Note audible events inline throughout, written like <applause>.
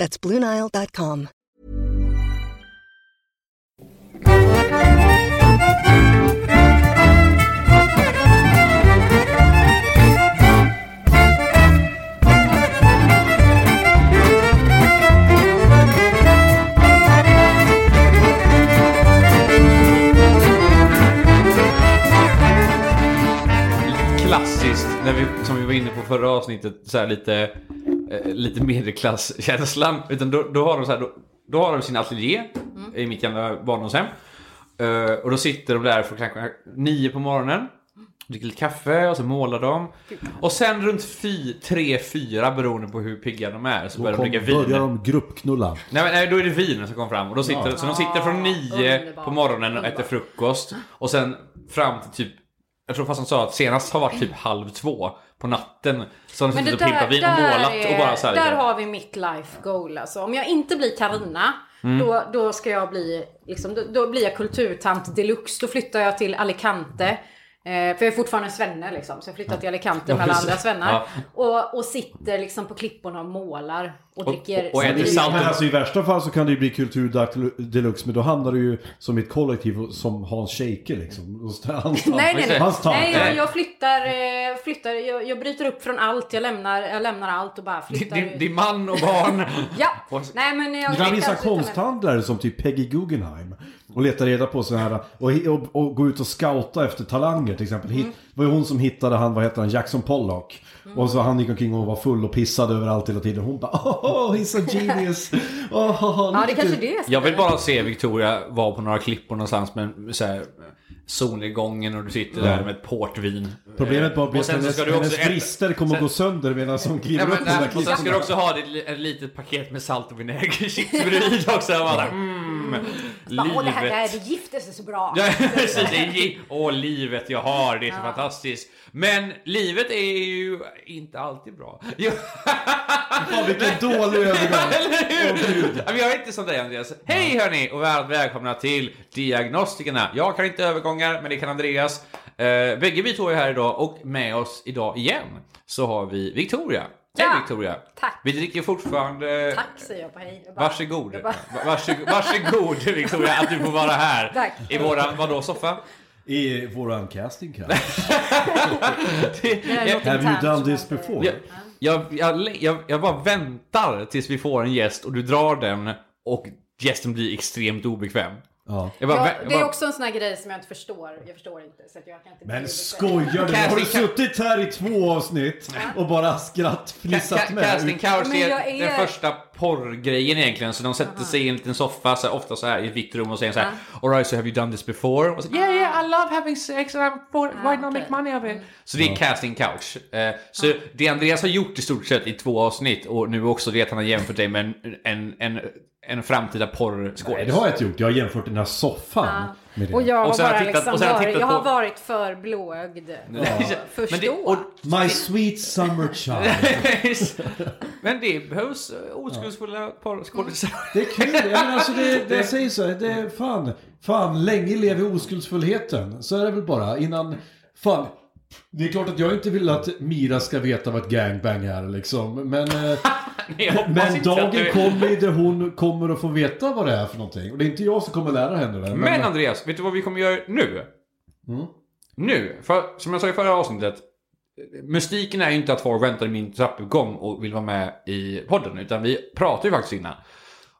That's BlueNile.com. Klassiskt, när vi, som vi var inne på förra avsnittet, så här lite, eh, lite medelklasskänslan. Utan då, då har de så här, då, då har de sin ateljé i mitt gamla barndomshem. Eh, och då sitter de där för kanske nio på morgonen. Dricker lite kaffe och så målar de. Och sen runt fy, tre, fyra beroende på hur pigga de är så Då börjar de dricka vin. börjar de gruppknulla. Nej, men, nej, då är det vinen som kommer fram. Och då sitter, Så de sitter från nio underbart. på morgonen och äter frukost. Och sen fram till typ... Jag tror fast han sa att senast har varit typ halv två på natten. Så har de suttit och pimpat där, vin och målat och bara så här, där liksom. har vi mitt life goal alltså. Om jag inte blir Karina Mm. då, då ska jag bli, liksom, då, då blir jag kulturtant deluxe. Då flyttar jag till Alicante. Eh, för jag är fortfarande svenne liksom. Så jag flyttar till Alicante med alla andra svennar. Ja. Och, och sitter liksom på klipporna och målar. Och dricker och- och salt. Men alltså i värsta fall så kan det ju bli kultur deluxe men då handlar det ju som ett kollektiv som Hans Scheike liksom. Och Hans, Nej, nej, nej. Hans nej jag, jag flyttar, eh, flyttar jag, jag bryter upp från allt. Jag lämnar, jag lämnar allt och bara flyttar Din, ut. din man och barn. Ja, Och- <laughs> nej men jag... Det kan vissa konsthandlare som typ Peggy Guggenheim och letar reda på sådana här och, och, och gå ut och scouta efter talanger till exempel. Hit, det var ju hon som hittade han, vad heter han, Jackson Pollock. Och så han gick omkring och var full och pissade överallt hela tiden. Hon bara oh, he's a genius. Oh, <laughs> Ja, det <laughs> kanske det jag vill bara se Victoria vara på några klippor någonstans med så här, solnedgången och du sitter där med ett portvin. Problemet bara blir Och att sen så hennes, ska du också hennes brister kommer att gå sönder medan hon kliver Nej, upp nej, och sen ska du också ha det, ett litet paket med salt och vinägerchips bredvid också. Bara, där, mm, Bara, Åh, det här, det här livet. det gifte sig så bra. Ja, <laughs> precis. Det åh, livet jag har, det är så fantastiskt. Men livet är ju inte alltid bra. <laughs> Jo. Fan vilken dålig <laughs> övergång. Eller hur? Ja, men jag är inte som dig Andreas. Hej hörni och varmt välkomna till Diagnostikerna. Jag kan inte övergångar, men det kan Andreas. Uh, bägge vi två är här idag och med oss idag igen så har vi Victoria. Hej Ja, Victoria. tack. Vi dricker fortfarande... Tack säger jag på hej. Jag bara- Varsågod. jag bara- Va- Varsågod, varsågod Victoria att du får vara här. Tack. I våran, vadå, soffa? I våran casting något <laughs> Have you done this before? Jag, jag, jag, jag, jag bara väntar tills vi får en gäst och du drar den och gästen blir extremt obekväm. Ja. Jag bara, Ja, vä- det är också en sån här grej som jag inte förstår. Jag förstår inte. Så att jag kan inte Men skojar du? Har du suttit här i två avsnitt och bara skratt, fnissat Ca- med? Casting couch är, jag är- den första porrgrejen egentligen. Så de sätter sig i en liten soffa, så här, ofta så här i ett vitt rum och säger så här Alright, so have you done this before? Och så, yeah, yeah, I love having sex and I'm bored. Why not make money of it? Så det är casting couch. Eh, så det Andreas har gjort i stort sett i två avsnitt och nu också det att han har jämfört dig med en, en, en, en framtida Nej, porrskådis. det har jag inte gjort. Jag har jämfört den här soffan med det. Och jag Och har har bara jag tittat- liksom och jag varit, jag har på- varit för blåögd. <laughs> Men Förstå. det, och, My sweet summer child. <laughs> men det behövs eh, oskuldsfulla porrskådisar. Det är kul. Ja, men alltså det, det jag säger så. här, Det är fan, fan, länge lever oskuldsfullheten. Så är det väl bara. Innan, fan. Det är klart att jag inte vill att Mira ska veta vad ett gangbang är liksom. Men, men dagen du- kommer där hon kommer att få veta vad det är för någonting. Och det är inte jag som kommer lära henne det. Men Andreas, vet du vad vi kommer göra nu? Mm. Nu, för som jag sa i förra avsnittet. Mystiken är ju inte att folk väntar i min trappuppgång och vill vara med i podden. Utan vi pratar ju faktiskt innan.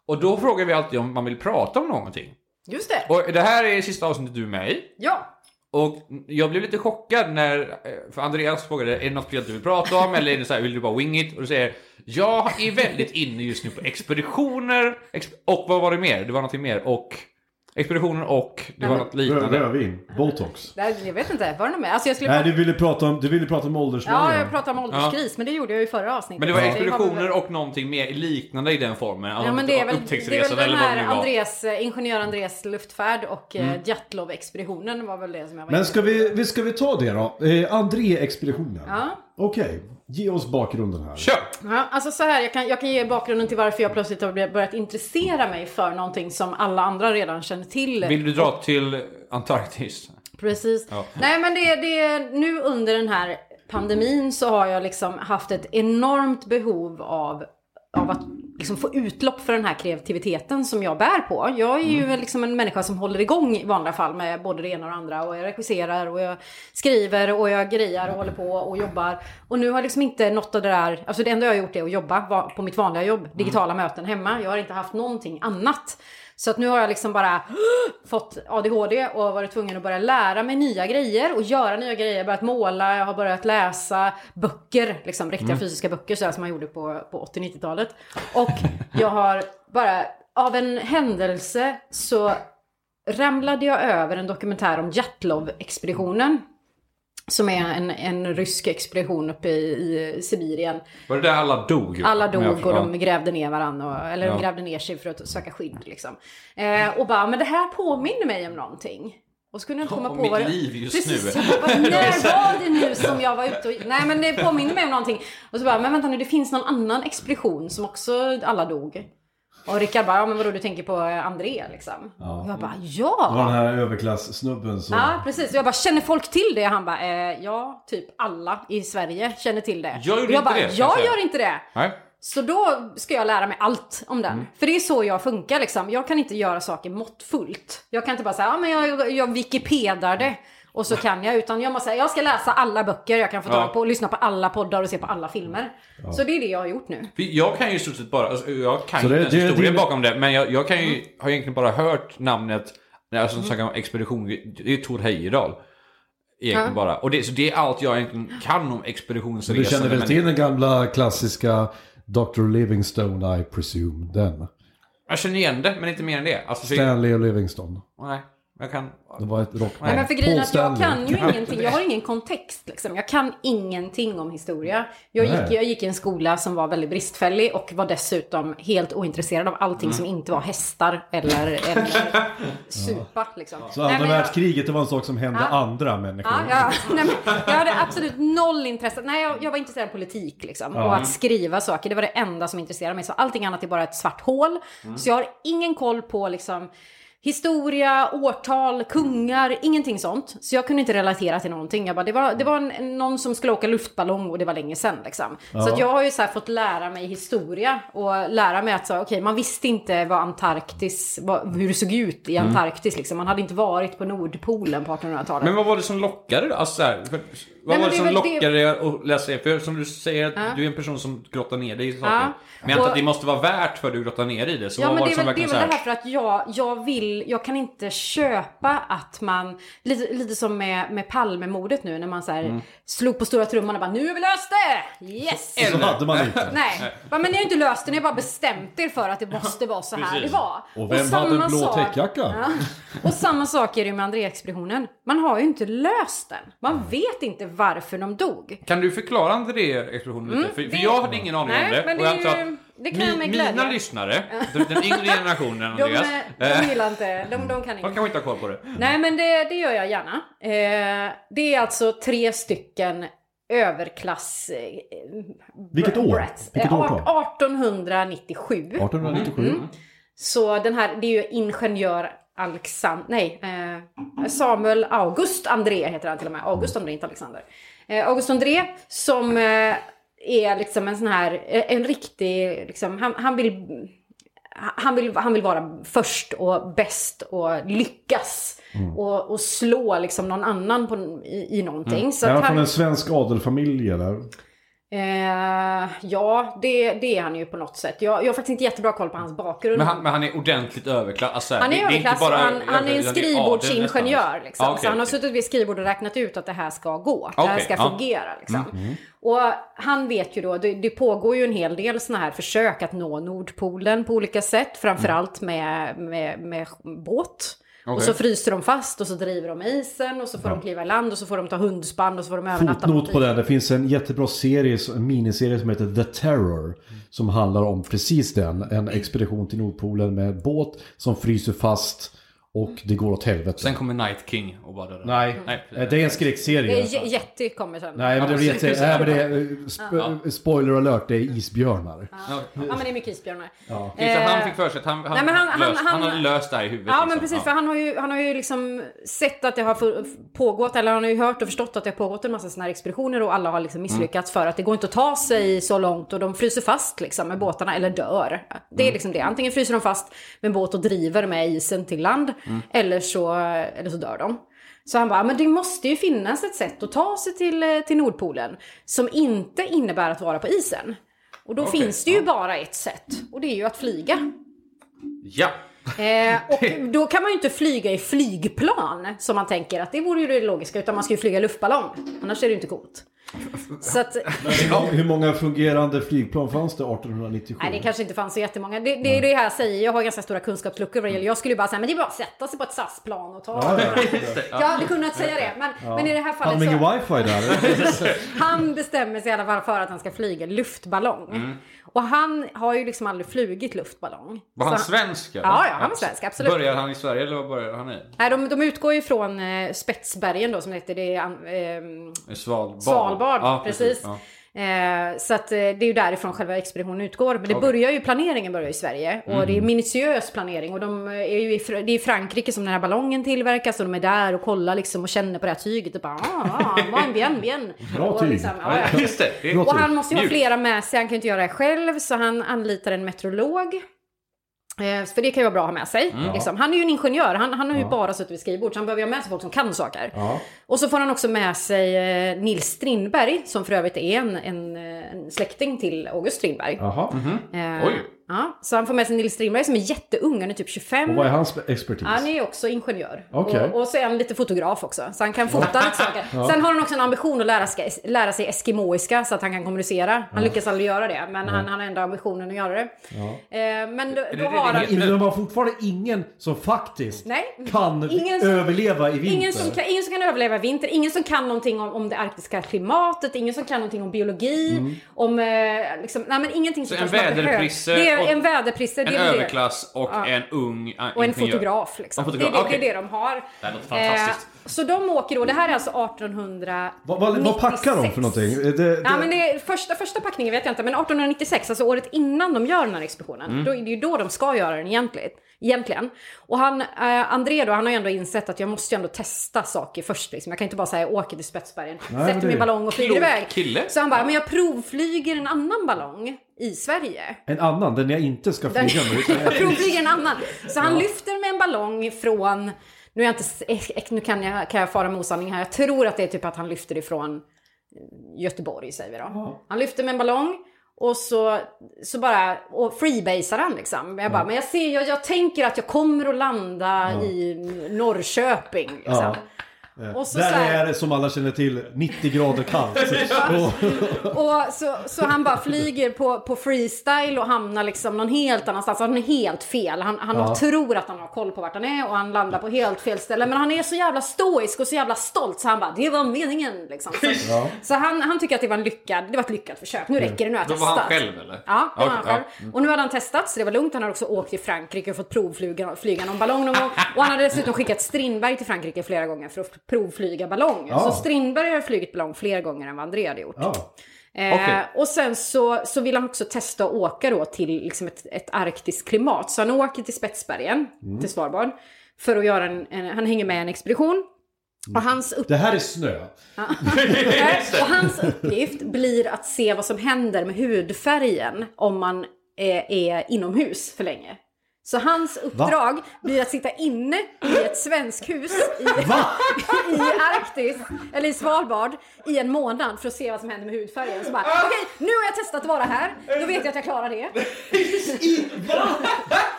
Och då frågar vi alltid om man vill prata om någonting. Just det. Och det här är sista avsnittet du är med i. Ja. Och jag blev lite chockad när, eh, för Andreas frågade, är det något spel du vill prata om eller är det så här, vill du bara wing it? Och du säger, jag är väldigt inne just nu på expeditioner, exp- och vad var det mer? Det var någonting mer, och Expeditionen och det var något Rö- liknande. Rödvin, botox. Nej, Jag vet inte, var det något mer? Alltså jag skulle Nej, du ville prata om, du ville prata om Ja, åldersnöjen. jag pratade om ålderskris, men det gjorde jag ju i förra avsnittet. Men det var expeditioner och någonting mer liknande i den formen. Ja men det är väl, det är väl den här. Andres, eh, ingenjör Andres luftfärd och Mm. mm. Jatlov-expeditionen var väl det som jag var Men ska vi, vi, ska vi ta det då? Eh, André-expeditionen. Ja. Okej, ge oss bakgrunden här. Kör! Ja, alltså så här, jag kan, jag kan ge bakgrunden till varför jag plötsligt har börjat intressera mig för någonting som alla andra redan känner till. Vill du dra till Antarktis? Precis. Ja. Nej men det, det nu under den här pandemin så har jag liksom haft ett enormt behov av, av att liksom få utlopp för den här kreativiteten som jag bär på. Jag är ju liksom en människa som håller igång i vanliga fall med både det ena och det andra. Och jag regisserar och jag skriver och jag grejar och håller på och jobbar. Och nu har jag liksom inte något av det där, alltså det enda jag har gjort är att jobba på mitt vanliga jobb. Digitala möten hemma. Jag har inte haft någonting annat. Så att nu har jag liksom bara <gasps> fått ADHD och varit tvungen att börja lära mig nya grejer och göra nya grejer. Jag har börjat måla, jag har börjat läsa böcker, liksom riktiga fysiska böcker sådär som man gjorde på, på 80-90-talet. Och jag har bara, av en händelse så ramlade jag över en dokumentär om Jatlov-expeditionen. Som är en, en rysk expedition uppe i, i Sibirien. Var det där alla dog? Alla dog och de grävde ner varandra. Eller Ja. de grävde ner sig för att söka skydd liksom. Eh, och bara, men det här påminner mig om någonting. Och så kunde jag komma om på mitt vad det... liv just Precis, nu. bara, <laughs> när var det nu som jag var ute och... Nej men det påminner mig om någonting. Och så bara, men vänta nu, det finns någon annan expedition som också alla dog. Och Rickard bara, ja men vadå du tänker på eh, André liksom? Ja. Jag bara, Det var den ja! här överklass-snubben som... Ja precis, jag bara, känner folk till det? Han bara, eh, ja typ alla i Sverige känner till det. Jag Och jag inte bara, det, jag jag gör inte det. Nej. Så då ska jag lära mig allt om den. För det är så jag funkar liksom. Jag kan inte göra saker måttfullt. Jag kan inte bara säga, ja men jag, jag wikipedar det. Och så kan jag, utan jag måste säga, jag ska läsa alla böcker jag kan få tag Ja. på, och lyssna på alla poddar och se på alla filmer. Så det är det jag har gjort nu. Jag kan ju i stort sett bara, alltså, jag kan Så ju det- inte historien det- bakom det, men jag, jag kan ju, har egentligen bara hört namnet, alltså som snackar om expedition, det är Tor Heyerdahl. Egentligen Ja. bara. Och det, så det är allt jag egentligen kan om Så expeditionsresor. du känner väl till den gamla klassiska Dr. Livingstone, I presume, den? Jag känner igen det, men inte mer än det. Alltså, Stanley och Livingstone. nej, jag kan... Det var ett rockband. Nej, men för grejen att jag kan ju ingenting, jag har ingen kontext liksom. Jag kan ingenting om historia. Jag gick, jag gick i en skola som var väldigt bristfällig och var dessutom helt ointresserad av allting som inte var hästar eller, eller <laughs> supa liksom. Så andra världskriget, det var en sak som hände Ja. andra människor. Ja, ja. Nej, men jag hade absolut noll intresse. Nej, jag, jag var intresserad av politik liksom. Och att skriva saker, det var det enda som intresserade mig. Så allting annat är bara ett svart hål. Så jag har ingen koll på liksom historia, årtal, kungar, ingenting sånt. Så jag kunde inte relatera till någonting. Jag bara, det var, det var en, någon som skulle åka luftballong och det var länge sedan liksom. Så att jag har ju så fått lära mig historia och lära mig att så, okej, man visste inte vad Antarktis, vad, hur det såg ut i Antarktis liksom. Man hade inte varit på Nordpolen på 1800-talet. Men vad var det som lockade då? Alltså, så här, för, vad var det det som det- lockade dig att läsa det? För som du säger, Ja. du är en person som grottar ner dig i saker. Ja. Men jag antar Och- att det måste vara värt för dig att grotta ner i det. Så Ja men det är väl, det är väl det så här för att jag, jag vill, jag kan inte köpa att man, lite, lite som med, med Palmemordet nu när man så här Mm. Slog på stora trumman och bara nu har vi löst det! Yes! Så hade man inte. <laughs> Nej, bara, men ni har inte löst det, ni har bara bestämt er för att det måste vara så här Precis. det var. Och vem hade en blå täckjacka? Ja. Och samma sak är det med André-expeditionen. Man har ju inte löst den. Man vet inte varför de dog. Kan du förklara André-expeditionen lite? för, för Mm, det- jag hade ingen aning Nej, om det. men och jag det är antar ju- att det kan jag med mi- glädje. mina lyssnare, den yngre generationen De, Andreas, eh, eh, de gillar inte, de, de kan de inte. kanske inte har koll på det. Nej men det, det gör jag gärna. Eh, det är alltså tre stycken överklass... Eh, Vilket år? brats. Vilket Eh, årtal? 1897. 1897. Mm. Så den här, det är ju ingenjör Alexander, nej, eh, Samuel August André heter han till och med. August André, inte Alexander. Eh, August André som eh, är liksom en sån här, en riktig, liksom, han, han vill han vill, han vill vara först och bäst och lyckas. Och, och slå liksom någon annan på, i, i någonting. Så Är han, från en svensk adelfamilj eller? Eh, ja, det, det är han ju på något sätt. Jag, jag har faktiskt inte jättebra koll på hans bakgrund. Men han, men han är ordentligt överklass. Alltså, Han är det- det överklass inte bara och han, han är en det skrivbordsingenjör. Liksom. Ja, okej, så han har okej. suttit vid skrivbord och räknat ut att det här ska gå. Det här ska. Mm, fungera. Liksom. Och han vet ju då, det, det pågår ju en hel del sådana här försök att nå Nordpolen på olika sätt. Framförallt med, med, med båt. Och så fryser de fast och så driver de isen och så får de kliva i land och så får de ta hundspann och så får de övernatta Fotnot på den. Det finns en jättebra serie, en miniserie som heter The Terror. Som handlar om precis den. En expedition till Nordpolen med båt som fryser fast och det går åt helvete. Sen kommer Night King och bara dödar. Nej, Nej. det är en Det skräckserie. är J- Yeti kommer sen. Nej, men det är, Ja, jätte, nej, men det är eh, sp- spoiler alert, det är isbjörnar. Ja. Ja men det är mycket isbjörnar. Just det, han fick för sig att han, han, Nej, men han- han- löst, han, han- hade löst det här i huvudet. Ja liksom. men precis, för han har, ju, han har ju liksom sett att det har pågått, eller han har ju hört och förstått att det har pågått en massa sådana här expeditioner och alla har liksom misslyckats för att det går inte att ta sig så långt och de fryser fast liksom med båtarna eller dör. Det är liksom det, antingen fryser de fast med båt och driver med isen till land eller, så, eller så dör de. Så han bara, men det måste ju finnas ett sätt att ta sig till, eh, till Nordpolen som inte innebär att vara på isen. Och då Okej, finns det ju bara ett sätt och det är ju att flyga. Ja. Eh, och då kan man ju inte flyga i flygplan som man tänker att det vore ju det logiska utan man ska ju flyga luftballong. Annars är det ju inte coolt. Så att, Hur många fungerande flygplan fanns det 1897? nej det kanske inte fanns så jättemånga. Det, det är det här jag säger, jag har ganska stora kunskapsluckor vad det gäller. Jag skulle ju bara säga men det är bara att sätta sig på ett SAS-plan och ta Ja, ja. Jag hade kunnat säga det men, men i det här fallet ingen så... wifi där? <laughs> Han bestämmer sig i alla fall för att han ska flyga luftballong. Mm. Och han har ju liksom aldrig flugit luftballong. Var han svensk? eller? Ja, ja, han var svensk, absolut. Började han i Sverige eller vad började han i? Nej, de, de utgår ju från eh, Spetsbergen då som det heter. Det är, I Svalbard? Svalbard, Ja, precis. Ja. Eh, så att, eh, det är ju därifrån själva expeditionen utgår. Men det Okej. börjar ju, planeringen börjar i Sverige. Och det är minutiös planering. Och de är ju i, det är i Frankrike som den här ballongen tillverkas. Och de är där och kollar liksom och känner på det här tyget. Och bara, ah, ah, bien, bien. Bra och tyg. Liksom, ja, Ja, just det. Och han måste ju ha flera med sig, han kan ju inte göra det själv. Så han anlitar en meteorolog. Eh, För det kan ju vara bra att ha med sig. Mm. Liksom. Han är ju en ingenjör, han, han har ju bara suttit vid skrivbord. Så han behöver ju ha med sig folk som kan saker. Ja. Och så får han också med sig eh, Nils Strindberg, som för övrigt är en, en, eh, en släkting till August Strindberg. Jaha. Eh, Oj. Ja, så han får med sig Nils Strindberg som är jätteung, han är typ 25. Och vad är hans expertis? Han är också ingenjör. Okej. Och, och så är han lite fotograf också. Så han kan fota lite saker. <laughs> Sen har han också en ambition att lära sig, lära sig eskimoiska så att han kan kommunicera. Han lyckas aldrig göra det, men han, han har ändå ambitionen att göra det. Eh, men då, då har han... In- De har fortfarande ingen som faktiskt Nej. kan Ingen som- överleva i vinter. Ingen som, kan, ingen som kan överleva i vinter, ingen som kan någonting om, om det arktiska klimatet, ingen som kan någonting om biologi, om... Eh, liksom, nej men ingenting Så som en man behöver. väderprisse och- en väderprisse, En är överklass och Ja. en ung uh, Och en ingenjör. fotograf liksom. En fotograf, Det, är det, okej. det är det de har. Det här låter fantastiskt. Eh, så de åker då, det här är alltså 1896. Vad, vad, vad packar de för någonting? Det, det, Ja, men det är, första, första packningen vet jag inte, men 1896, alltså året innan de gör den här expeditionen, Mm. då är det ju då de ska göra den egentligen. egentligen. Och han, eh, André då, han har ju ändå insett att jag måste ju ändå testa saker först. Liksom. Jag kan inte bara säga åker till Spetsbergen, sätter min ballong och flyger iväg. kille. Så han bara, men jag provflyger en annan ballong i Sverige. En annan, den jag inte ska flyga med. jag <laughs> provflyger en annan. Så han lyfter med en ballong från, nu, är jag inte, nu kan, jag, kan jag fara med osanning här, jag tror att det är typ att han lyfter ifrån eh, Göteborg säger vi då. Han lyfter med en ballong och så, så bara, och freebasar han liksom. Jag bara, men jag ser, jag, jag tänker att jag kommer att landa i Norrköping liksom. Ja. Och så, Där så här, är det som alla känner till 90 grader kallt. <laughs> Och, så, så han bara flyger på, på freestyle och hamnar liksom någon helt annanstans. Han är helt fel. Han, han Ja. tror att han har koll på vart han är och han landar på helt fel ställe. Men han är så jävla stoisk och så jävla stolt så han bara, det var meningen liksom. Så, Ja. så han, han tycker att det var, en lyckad, det var ett lyckat försök. Nu räcker det, nu har jag Då testat. var han själv eller? Ja, det var han själv. ja. Och nu hade han testat så det var lugnt. Han har också åkt till Frankrike och fått provflyga flyga någon ballong någon gång. Och han hade dessutom skickat Strindberg till Frankrike flera gånger för att provflyga ballong. Ja. Så Strindberg har flugit ballong fler gånger än vad André hade gjort. ja. Eh, Okej. Och sen så, så vill han också testa att åka då till liksom ett, ett arktiskt klimat. Så han åker till Spetsbergen, Mm. till Svalbard. För att göra en, en, han hänger med en expedition. Och hans, upp, Det här är snö. <laughs> <laughs> och hans uppgift blir att se vad som händer med hudfärgen om man är, är inomhus för länge. Så hans uppdrag blir att sitta inne i ett svenskhus i, <laughs> i Arktis, eller i Svalbard, i en månad för att se vad som händer med hudfärgen. Så bara, okej, nu har jag testat att vara här, då vet jag att jag klarar det. <laughs>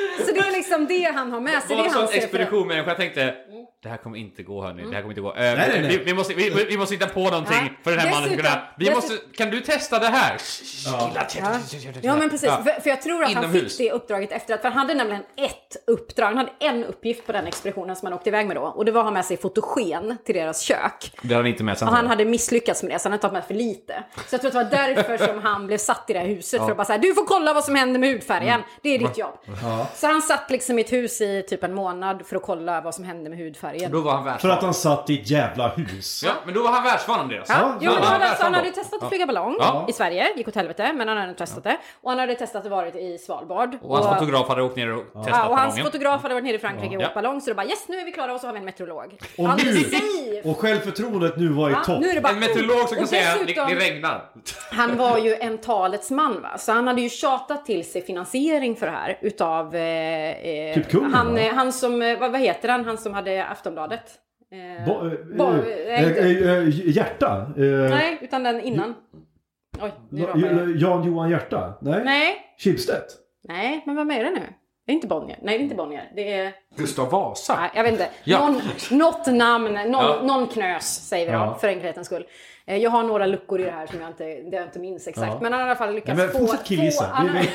<laughs> Så det är liksom det han har med sig. Det var är en sån hans expedition människa. Jag tänkte, det här kommer inte gå hörni. Det här kommer inte gå. Eh, nej, nej. Vi, vi, måste, vi, vi måste hitta på någonting Ja. för den här mannen Dessutom- kunna... Vi måste, kan du testa det här? Ja. ja men precis, Ja. för, för jag tror att han Inomhus. fick det uppdraget efter att, för han hade nämligen ett uppdrag, han hade en uppgift på den expeditionen som han åkte iväg med då. Och det var att ha med sig fotogen till deras kök. Det hade han inte med sen. Och han hade misslyckats med det, så han hade tagit med för lite. Så jag tror att det var därför <laughs> som han blev satt i det här huset. För att bara säga, du får kolla vad som händer med hudfärgen. Det är ditt jobb. Så han satt liksom i ett hus i typ en månad för att kolla vad som hände med hudfärgen. Då var han För att han satt i ett jävla hus. Ja, men då var han världsvan Andreas. Ja, Ja, jo, men han, hade, han hade testat att flyga ballong Ja. i Sverige, gick åt helvete, men han hade testat det. Och han hade testat att varit i Svalbard. Och hans fotograf hade åkt ner och testat Ja, och hans ballongen. fotograf hade varit nere i Frankrike och åkt ballong, så då bara yes, nu är vi klara och så har vi en meteorolog. Och Alldeles nu, safe! och självförtroendet nu var i Ja, topp. nu är det bara, En meteorolog som kan och säga det, det regnar. Han var ju en talets man va, så han hade ju tjatat till sig finansiering för det här utav... Eh, eh, Typ kungen, han, va? eh, han som, eh, vad, vad heter han, han som hade Aftonbladet? Eh, Bo, eh, Bo- eh, eh, eh, hjärta? Eh, nej, utan den innan. Oj, nu jag. Jan Johan Hjärta? Nej? Nej, Schibsted? nej, men vad är det nu? Det är inte Bonnier. Nej, det är inte Bonnier. Det är... Gustav Vasa. Nej, jag vet inte. Ja. Någon, något namn, någon, Ja. någon knös säger vi då, Ja. för enkelhetens skull. Eh, Jag har några luckor i det här som jag inte, det jag inte minns exakt. Ja. Men han har i alla fall lyckats Ja, men få... fortsätt killgissa. han, han hade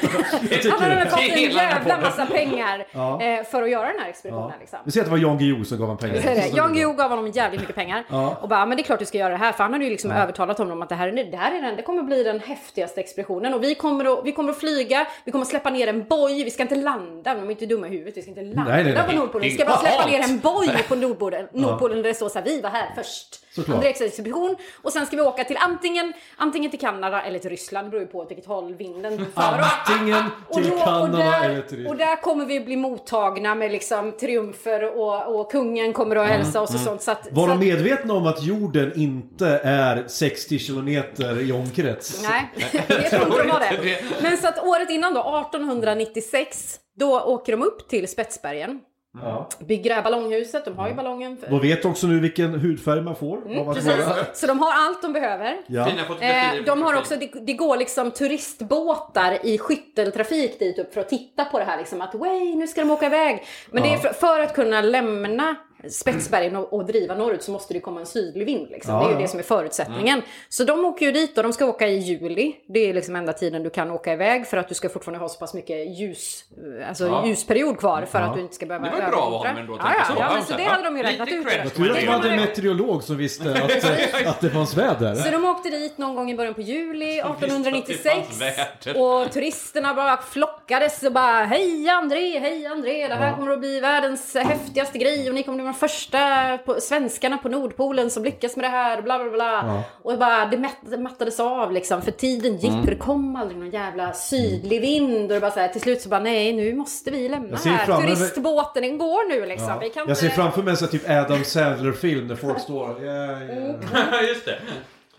det. fått en jävla massa pengar Ja. eh, för att göra den här expeditionen. Ja. Liksom. Vi säger att det var Jan Guillou som gav honom pengar. Jan Guillou gav honom jävligt mycket pengar. Ja. Och bara, men det är klart du ska göra det här. För han hade ju liksom övertalat honom att det här, är- det här är den, det kommer bli den häftigaste expeditionen. Och vi kommer, att, vi kommer att flyga, vi kommer att släppa ner en boj. Vi ska inte landa, de är inte dumma i huvudet. Vi ska inte landa Nej, nej, nej. på Nordpolen. Vi ska bara släppa ner en boj på <laughs> Nordpolen. Nordpolen där det står så här, vi var här först. Andreas expedition. Och sen ska vi åka till antingen, antingen till Kanada eller till Ryssland. Det beror ju på åt vilket håll vinden för. Antingen Och, till då, och, Kanada eller där, till... och där kommer vi bli mottagna med liksom triumfer och, och kungen kommer att hälsa oss och sånt. Så att, Mm. Var så de medvetna om att jorden inte är 60 kilometer i omkrets? Nej, <laughs> det tror inte de var <laughs> det. Men så att året innan då, 1896, då åker de upp till Spetsbergen. Ja. Här ballonghuset, de har ju ballongen. För, De vet också nu vilken hudfärg man får. att precis. Så de har allt de behöver. Ja. Eh, de har också, det, det går liksom turistbåtar i skytteltrafik dit upp för att titta på det här liksom att way, nu ska de åka iväg. Men det är för, för att kunna lämna Spetsbergen och, och driva norrut så måste det komma en sydlig vind. Liksom. Ja, det är ju ja. det som är förutsättningen. Så de åker ju dit och de ska åka i juli. Det är liksom enda tiden du kan åka iväg för att du ska fortfarande ha så pass mycket ljus, alltså Ja. ljusperiod kvar för att du inte ska behöva Det var bra av honom ändå, Ja, tänker ja, så. ja, men så det hade de ju räknat ut. man Tur att de hade en meteorolog som visste att, <laughs> att det fanns väder. Så de åkte dit någon gång i början på juli visste att det 1896 fanns väder. och turisterna bara flockades och bara hej André, hej André, det här kommer att bli världens häftigaste grej och ni kommer att de första på, svenskarna på Nordpolen som lyckas med det här bla bla bla. Och bara det, mätt, det mattades av liksom för tiden gick Mm. och det kom aldrig någon jävla sydlig vind och det bara så här, till slut så bara nej nu måste vi lämna här. Turistbåten den går nu liksom. Vi kan Jag ser inte... framför mig en typ Adam Sandler-film där folk står... Yeah, <laughs> yeah. Just det.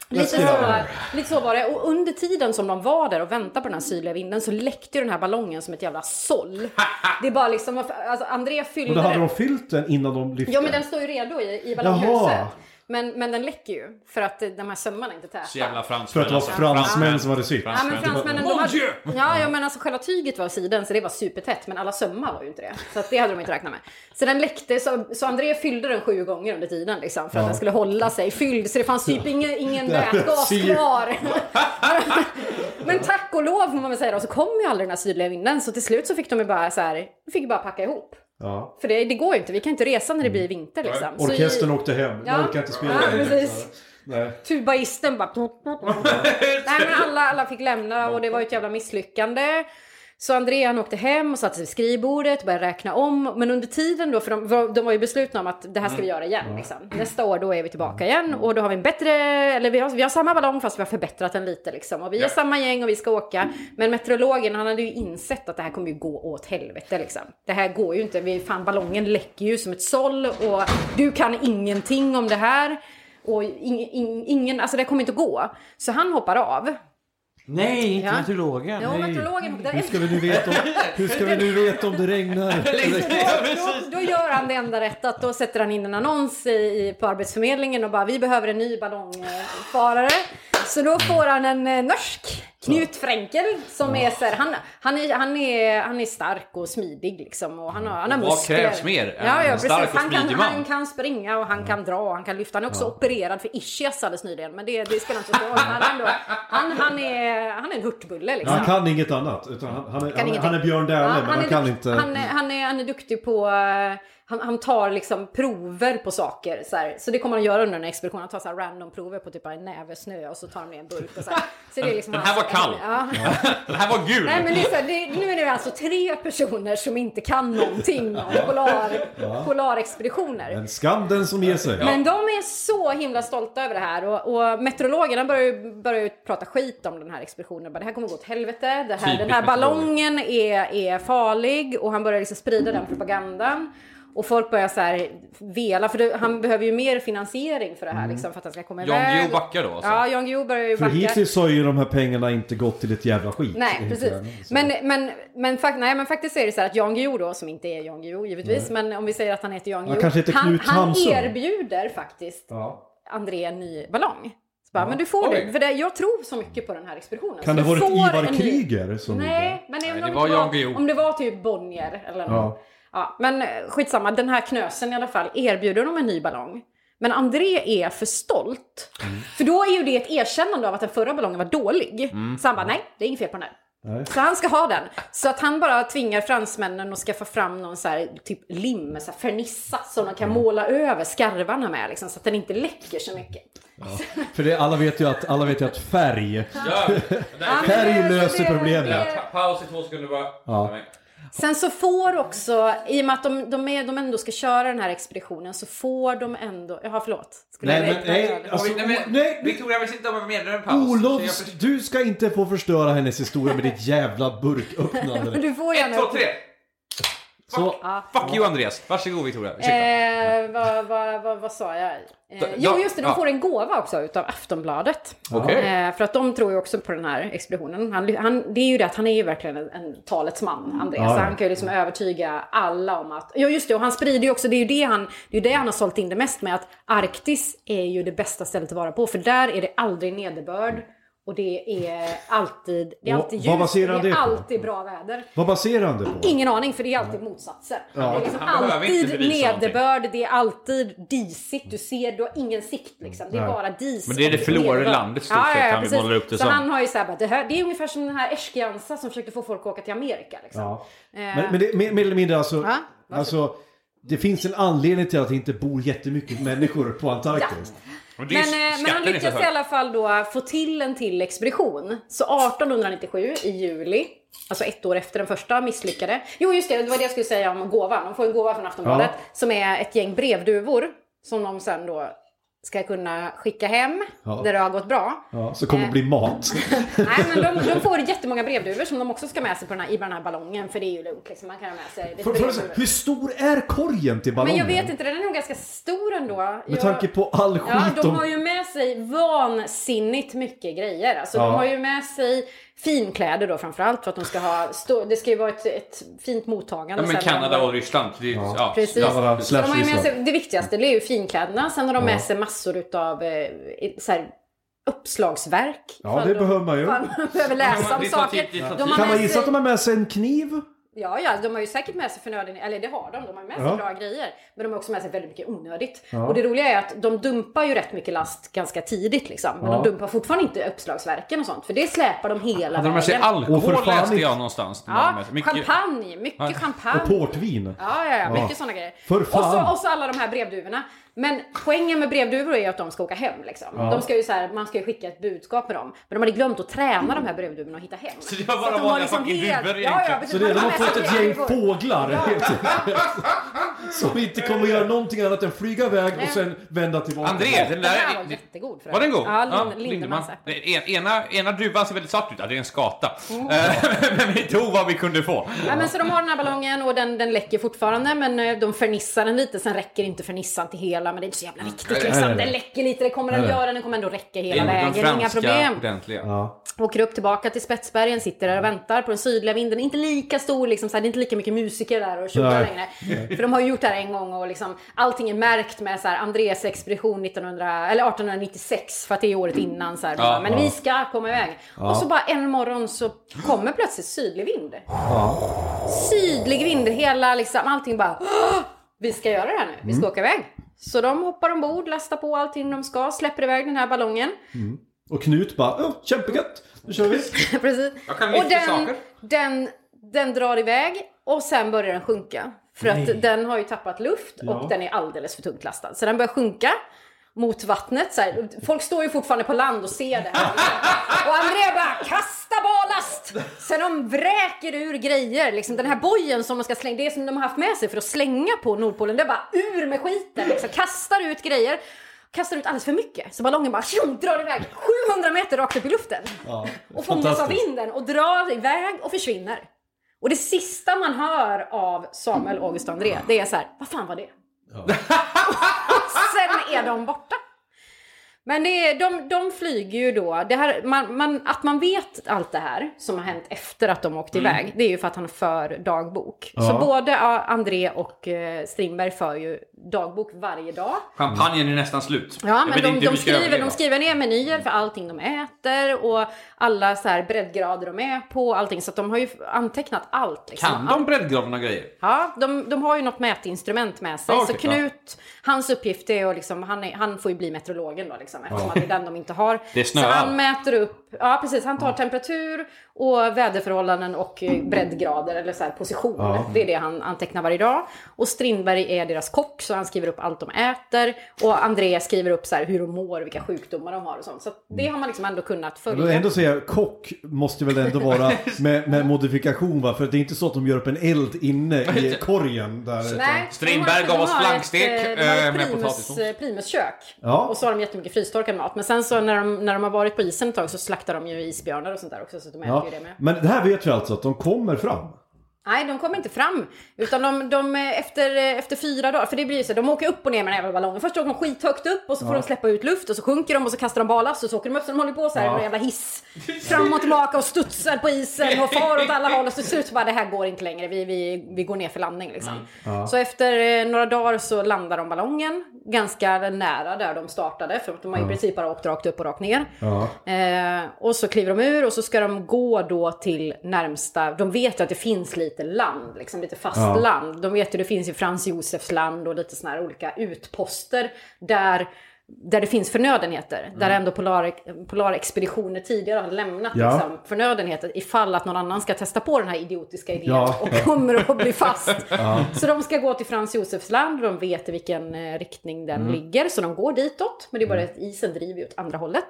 Lite så, var, lite så var det. Och under tiden som de var där och väntade på den här sydliga vinden så läckte ju den här ballongen som ett jävla såll. <laughs> Det är bara liksom, alltså André fyllde Och då hade den. de fyllt den innan de lyfte? Ja men den står ju redo i, i Jaha. Men, men den läcker ju för att de här sömmarna inte är täta. Så jävla fransmän. För att det var fransmän som hade sytt. Ja men fransmännen de hade, ja, ja men alltså själva tyget var siden så det var supertätt men alla sömmar var ju inte det. Så att det hade de inte räknat med. Så den läckte så, så André fyllde den sju gånger under tiden liksom för att Ja. den skulle hålla sig fylld så det fanns typ ingen, ingen vätgas kvar. <laughs> men tack och lov får man väl säga då så kom ju aldrig den här sydliga vinden så till slut så fick de ju bara så här, fick bara packa ihop. Ja. För det, det går ju inte, vi kan inte resa när det blir vinter liksom. Så i- Orkestern åkte hem. Ja. Jag orkar inte spela Ja, längre. Nej. tubaisten bara... <laughs> Nej men alla, alla fick lämna och det var ett jävla misslyckande. Så André han åkte hem och satte sig vid skrivbordet och började räkna om. Men under tiden då, för de, var- de var ju beslutna om att det här ska vi göra igen. Liksom. Nästa år då är vi tillbaka igen och då har vi en bättre, eller vi har, vi har samma ballong fast vi har förbättrat den lite liksom. Och vi är Ja. samma gäng och vi ska åka. Men meteorologen han hade ju insett att det här kommer ju gå åt helvete liksom. Det här går ju inte, vi, fan ballongen läcker ju som ett såll och du kan ingenting om det här. Och ing, ing, ingen, alltså det kommer inte att gå. Så han hoppar av. Nej, inte Ja. meteorologen. Jo, Nej. meteorologen Hur ska vi nu veta om, hur ska vi nu veta om det regnar? då, då, då gör han det enda rätt att då sätter han in en annons i, i, på Arbetsförmedlingen och bara vi behöver en ny ballongfarare. Så då får han en eh, norsk, Knut Fränkel, som är så här, han, han, är, han, är, han är stark och smidig liksom och han har, han har Vad muskler. krävs mer Ja, ja, en precis. stark och han, kan, man? han kan springa och han kan dra och han kan lyfta. Han är också opererad för ischias alldeles nyligen, men det, det spelar inte så stor roll. Han, ändå, han, han, är, han är en hurtbulle liksom. Han kan inget annat. Utan han, han, är, Kan han, han är Björn Dählie, Ja, men han, är, kan inte... Han, är- han, är, han är duktig på, eh, han, han tar liksom prover på saker. Så, här. så det kommer han göra under den här expeditionen. Han tar så här random prover på typ en näve snö och så tar han ner en burk och så här. Så det är liksom Den här var kall. Ja. <laughs> Den här var gul! Nej men det är så här, det, nu är det alltså tre personer som inte kan någonting om polar, polarexpeditioner. En skam den som ger sig. Men de är så himla stolta över det här och, och meteorologerna börjar ju, börjar ju prata skit om den här expeditionen. Bara, Det här kommer gå åt helvete. Det här, den här ballongen är, är farlig och han börjar liksom sprida den propagandan. Och folk börjar så här vela, för det, han behöver ju mer finansiering för det här liksom, för att han ska komma Jan iväg. Guillou backar då, alltså? Ja, Jan Guillou börjar ju För backa. hittills har ju de här pengarna inte gått till ett jävla skit. Nej, precis. Men, men, men, fakt, nej, men faktiskt är det så här att Jan Guillou då, som inte är Jan Guillou givetvis, men om vi säger att han heter Jan Guillou. kanske heter han, Knut han Hamsun. erbjuder faktiskt Ja. André en ny ballong. Så bara, men du får Oj. det, för det, jag tror så mycket på den här expeditionen. Kan det ha varit får Ivar Kryger som Nej, men om, det det var Jan om det var typ Bonnier eller något. Ja. Ja, men eh, skitsamma, den här knösen i alla fall erbjuder dem en ny ballong. Men André är för stolt. Mm. För då är ju det ett erkännande av att den förra ballongen var dålig. Så han bara, nej, det är inget fel på den här. Nej. Så han ska ha den. Så att han bara tvingar fransmännen att skaffa fram någon så här, typ lim, så här fernissa som de Mm. kan måla över skarvarna med liksom, så att den inte läcker så mycket. För det, alla, vet ju att, alla vet ju att färg, Ja, <laughs> färg löser problemet. Paus i två sekunder bara. Ja. Sen så får också, i och med att de, de, är, de ändå ska köra den här expeditionen, så får de ändå... Jaha, förlåt. Skulle Nej, jag men nej, alltså, nej, men, nej, Victoria vill sitta och medla en paus. Olof, jag- du ska inte få förstöra hennes historia med ditt jävla Men burköppnande. <laughs> du får Ett, gärna... två, tre! Så, Fuck you Andreas! Varsågod Victoria. Eh, vad, vad, vad, vad sa jag? Eh, Da- jo, just det, de får en gåva också utav Aftonbladet. Okej. Eh, för att de tror ju också på den här expeditionen. Han, han, det är ju det att han är ju verkligen en, en talets man, Andreas. Ja. han kan ju liksom övertyga alla om att... Ja, just det, och han sprider ju också, det är ju det han, det är det han har sålt in det mest med, att Arktis är ju det bästa stället att vara på. För där är det aldrig nederbörd. Och det är alltid, det är alltid ljus, han det är alltid bra väder. vad baserar han det på? Ingen aning, för det är alltid motsatser. Det är liksom Han alltid nederbörd, det är alltid disigt. Du ser, du har ingen sikt liksom. Det är bara dis. Men det är det förlorade landet i stort sett han precis. målar upp det så som. han har ju så här, det, här, det är ungefär som den här Eschkrianza som försökte få folk att åka till Amerika. Liksom. Ja. Eh, Men, men det, mer, mer eller mindre alltså, Ja, alltså, det finns en anledning till att det inte bor jättemycket människor på Antarktis. Men, Men, eh, men han lyckas i alla fall då få till en till expedition. Så 1897 i juli, alltså ett år efter den första misslyckade. Jo just det, det var det jag skulle säga om gåvan. De får en gåva från Aftonbladet Ja. som är ett gäng brevduvor som de sen då ska kunna skicka hem Ja. där det har gått bra. Ja, så kommer det bli mat. <laughs> Nej men de, de får jättemånga brevduvor som de också ska med sig på den här, i den här ballongen för det är ju lugnt liksom. Man kan ha med sig lite För, för, hur stor är korgen till Men ballongen? jag vet inte, den är nog ganska stor ändå. Med Jag- tanke på all Ja, skit de de... har ju med sig vansinnigt mycket grejer. Alltså, Ja. De har ju med sig finkläder då framförallt för att de ska ha, stå, det ska ju vara ett, ett fint mottagande. Ja, men sen. Kanada och Ryssland. Det ja. Ja, Precis. Ja, de har med sig, det viktigaste det är ju finkläderna. Sen har de med sig massor utav eh, så här, uppslagsverk. Ja, det de- behöver man ju. man behöver läsa om saker. Kan man gissa att de har med sig en kniv? Ja, ja, de har ju säkert med sig förnöden, eller det har de, de har med sig Ja. bra grejer. Men de har också med sig väldigt mycket onödigt. Och det roliga är att de dumpar ju rätt mycket last ganska tidigt liksom. Men Ja. de dumpar fortfarande inte uppslagsverken och sånt, för det släpar de hela Hade de med sig vägen. Och alkohol läste jag någonstans. Ja, mycket- champagne, mycket champagne. Och portvin? Ja, ja, ja, mycket Ja. sådana grejer. För och, fan. så, och så alla de här brevduvorna. Men poängen med brevduvor är ju att de ska åka hem liksom. De ska ju så här, man ska ju skicka ett budskap med dem. Men de hade glömt att träna de här brevduvorna och hitta hem. Så det var bara att de har vanliga fucking helt- duvor ja, ja. Så det, de har fått ett gäng fåglar. <laughs> Som inte kommer göra någonting annat än flyga iväg och sen vända tillbaka. André, den Den här var där... jättegod för Var den god? Ja, Lind, Lindemanns ena, ena druvan ser väldigt svart ut, ja, det är en skata. Mm. Eh, <laughs> Men vi tog vad vi kunde få. Ja, men så de har den här ballongen och den, den läcker fortfarande men eh, de fernissar den lite. Sen räcker inte fernissan till hela men det är inte så jävla viktigt nej, liksom. Den läcker lite, det kommer den nej. göra. Den kommer ändå räcka Det hela är de vägen. Inga problem. ordentliga. Ja. Åker upp tillbaka till Spetsbergen, sitter där och väntar på den sydliga vinden. Inte lika stor, liksom, så här, det är inte lika mycket musiker där och tjoar längre. För de har ju gjort det här en gång och liksom, allting är märkt med så här, Andreas expedition 1900, eller 1896 för att det är året innan. Så här, Ja, men ja. vi ska komma iväg. Och så bara en morgon så kommer plötsligt sydlig vind. Sydlig vind, hela liksom, allting bara "Åh, Vi ska göra det här nu, vi Mm. ska åka iväg. Så de hoppar ombord, lastar på allting de ska, släpper iväg den här ballongen. Och Knut bara, oh, kämpegött, nu kör vi. <laughs> Precis. Jag kan och den, saker. den, Den drar iväg och sen börjar den sjunka. För att den har ju tappat luft och Ja. den är alldeles för tungt lastad. Så den börjar sjunka mot vattnet. Så här. Folk står ju fortfarande på land och ser det här. Och Andrea bara kasta ballast! Sen de vräker ur grejer. Liksom den här bojen som de ska slänga, det som de har haft med sig för att slänga på Nordpolen, det är bara ur med skiten. Liksom. Kastar ut grejer. Kastar ut alldeles för mycket. Så ballongen bara tjong, drar iväg 700 meter rakt upp i luften. Ja, Och fångas av vinden och drar iväg och försvinner. Och det sista man hör av Samuel, August och André, det är så här, vad fan var det? <laughs> Sen är de borta. Men det är, de, de flyger ju då, det här, man, man, att man vet allt det här som har hänt efter att de åkte iväg, det är ju för att han för dagbok. Så Ja. både ja, André och eh, Strindberg för ju dagbok varje dag. Champagnen är nästan slut. Ja, men de, de, skriver, de skriver ner menyer för allting de äter och alla så här breddgrader de är på allting. Så att de har ju antecknat allt. Liksom. Kan de breddgraderna grejer? Ja, de, de har ju något mätinstrument med sig. Ja, så okej, Knut, hans uppgift är att liksom, han, är, han får ju bli meteorologen då liksom, eftersom att det är den de inte har. Det så snöar. han mäter upp, ja precis, han tar temperatur och väderförhållanden och eh, breddgrader eller så här position. Ja. Det är det han antecknar varje dag. Och Strindberg är deras kock så han skriver upp allt de äter. Och André skriver upp så här, hur de mår, vilka sjukdomar de har och sånt. Så det har man liksom ändå kunnat Jag vill följa. ändå säga, kock måste väl ändå vara <laughs> med, med modifikation va? För det är inte så att de gör upp en eld inne i korgen där. Nej, Strindberg gav oss flankstek, eh, eh, med primus, potatismos. eh, primuskök. Ja. Och så har de jättemycket frystorkad mat. Men sen så när de, när de har varit på isen ett tag så slaktar de ju isbjörnar och sånt där också. Så de äter Ja. ju det med. Men det här vet vi alltså att de kommer fram. Nej, de kommer inte fram. Utan de, de efter, efter fyra dagar, för det blir ju så, de åker upp och ner med den jävla ballongen. Först åker de skithögt upp och så får de släppa ut luft och så sjunker de och så kastar de ballast och så åker de upp så de håller på så här Ja. med en jävla hiss. Fram och tillbaka och studsar på isen och far åt alla håll och så slut så bara det här går inte längre, vi, vi, vi går ner för landning liksom. Så efter eh, några dagar så landar de ballongen ganska nära där de startade för att de har i princip bara åkt rakt upp och rakt ner. Ja. Eh, och så kliver de ur och så ska de gå då till närmsta, de vet ju att det finns lite land, liksom lite fast Ja. land. De vet ju det finns ju Frans Josefs land och lite sådana här olika utposter där där det finns förnödenheter. Där ändå polar, polarexpeditioner tidigare har lämnat Ja. liksom, förnödenheter ifall att någon annan ska testa på den här idiotiska idén Ja. och kommer att bli fast. <laughs> Så de ska gå till Frans Josefs land och de vet i vilken eh, riktning den ligger. Så de går ditåt. Men det är bara att isen driver åt andra hållet.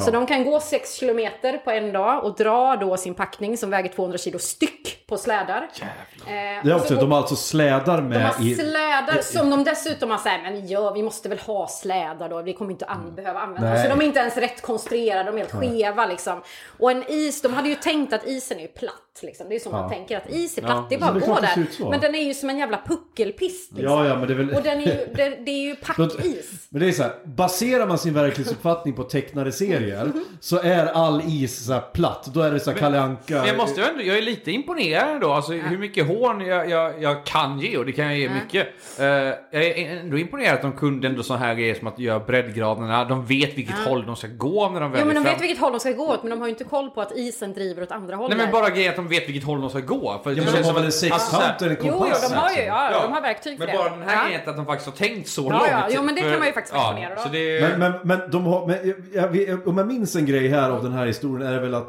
Så de kan gå 6 kilometer på en dag och dra då sin packning som väger 200 kilo styck på slädar. Eh, Det är så också, de har alltså slädar de med har i... slädar som de dessutom har såhär, men ja, vi måste väl ha slädar då, vi kommer inte an- behöva använda dem. Nej. Så de är inte ens rätt konstruerade, de är helt skeva liksom. Och en is, de hade ju tänkt att isen är ju platt liksom. Det är så man tänker att is är platt, det är bara att gå där. Men den är ju som en jävla puckelpist liksom. Ja, ja, men det är väl... Och den är ju, det, det är ju <laughs> packis. Men det är så här, baserar man sin verklighetsuppfattning på tecknade serier så är all is så här platt. Då är det så här Kalle Anka. Men jag måste ju ändå, jag är lite imponerad ändå, alltså hur mycket hån jag, jag, jag kan ge och det kan jag ge mycket. Eh, jag är ändå imponerad att de kunde ändå så här grejer som att göra breddgraderna, de vet vilket håll de ska gå när de väl Jo men är de fram. vet vilket håll de ska gå åt men de har ju inte koll på att isen driver åt andra hållet. Nej men bara grejen att de vet vilket håll de ska gå. För det Ja, men de har väl en sextant eller en Jo, jo, kompass? de har ju, alltså. ja, de har verktyg för Men det. bara den här Ja. grejen att de faktiskt har tänkt så Ja, långt. ja, jo, men det kan man ju faktiskt av. Så det, Men, men, men de har, men jag, jag, om jag minns en grej här av den här historien är det väl att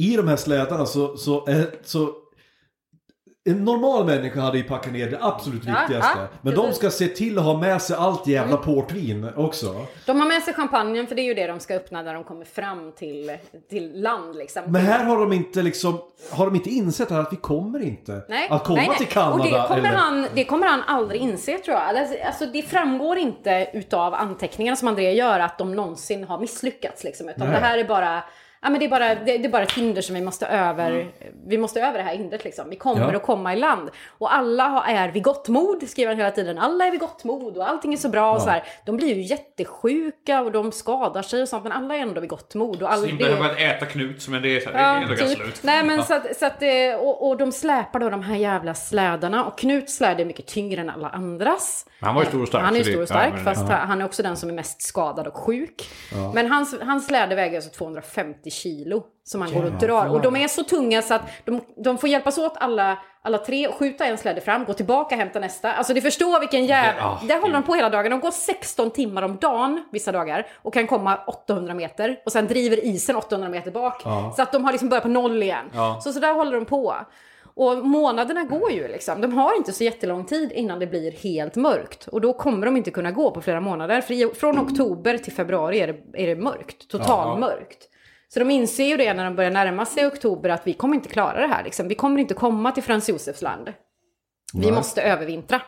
i de här slädarna så, så, är, så en normal människa hade ju packat ner det absolut Ja, viktigaste. ja, men de precis. Mm. ska se till att ha med sig allt jävla portvin också. De har med sig champagnen för det är ju det de ska öppna när de kommer fram till, till land liksom. Men här har de inte liksom, har de inte insett att vi kommer inte Nej, att komma nej, nej. till Kanada Och det kommer, eller... han, det kommer han aldrig inse tror jag. Alltså, Alltså, det framgår inte utav anteckningarna som André gör att de någonsin har misslyckats. Liksom, utan Nej. det här är bara... Ja, men det, är bara, det, det är bara ett hinder som vi måste över. Vi måste över det här hindret liksom. Vi kommer Mm. Ja. att komma i land. Och alla har- är vid gott mod, skriver han hela tiden. Alla är vid gott mod och allting är så bra. Och så här. De blir ju jättesjuka och de skadar sig och sånt. Men alla är ändå vid gott mod. Och all, Strindberg det- har börjat äta Knut, men det är, så här, det är ändå typ. slut. Nej men Ja. så att, så att, eh, och, och de släpar då de här jävla slädarna och Knuts släde är mycket tyngre än alla andras. Han var ju stor och stark, Han är ju så stor och stark ja, men- fast han är också den som är mest skadad och sjuk. Men hans, hans släde väger alltså 250 kilo som han går och drar. Och de är så tunga så att de, de får hjälpas åt alla, alla tre och skjuta en släde fram, gå tillbaka, hämta nästa. Alltså du förstår vilken jävla... Ja, Där håller de på hela dagen. De går 16 timmar om dagen vissa dagar och kan komma 800 meter och sen driver isen 800 meter bak. Så att de har liksom börjat på noll igen. Ja. Så, så där håller de på. Och månaderna går ju liksom. De har inte så jättelång tid innan det blir helt mörkt. Och då kommer de inte kunna gå på flera månader. För från oktober till februari är det, är det mörkt. Totalmörkt. Så de inser ju det när de börjar närma sig oktober att vi kommer inte klara det här. Liksom. Vi kommer inte komma till Frans Josefs land. Vi Nej. måste övervintra.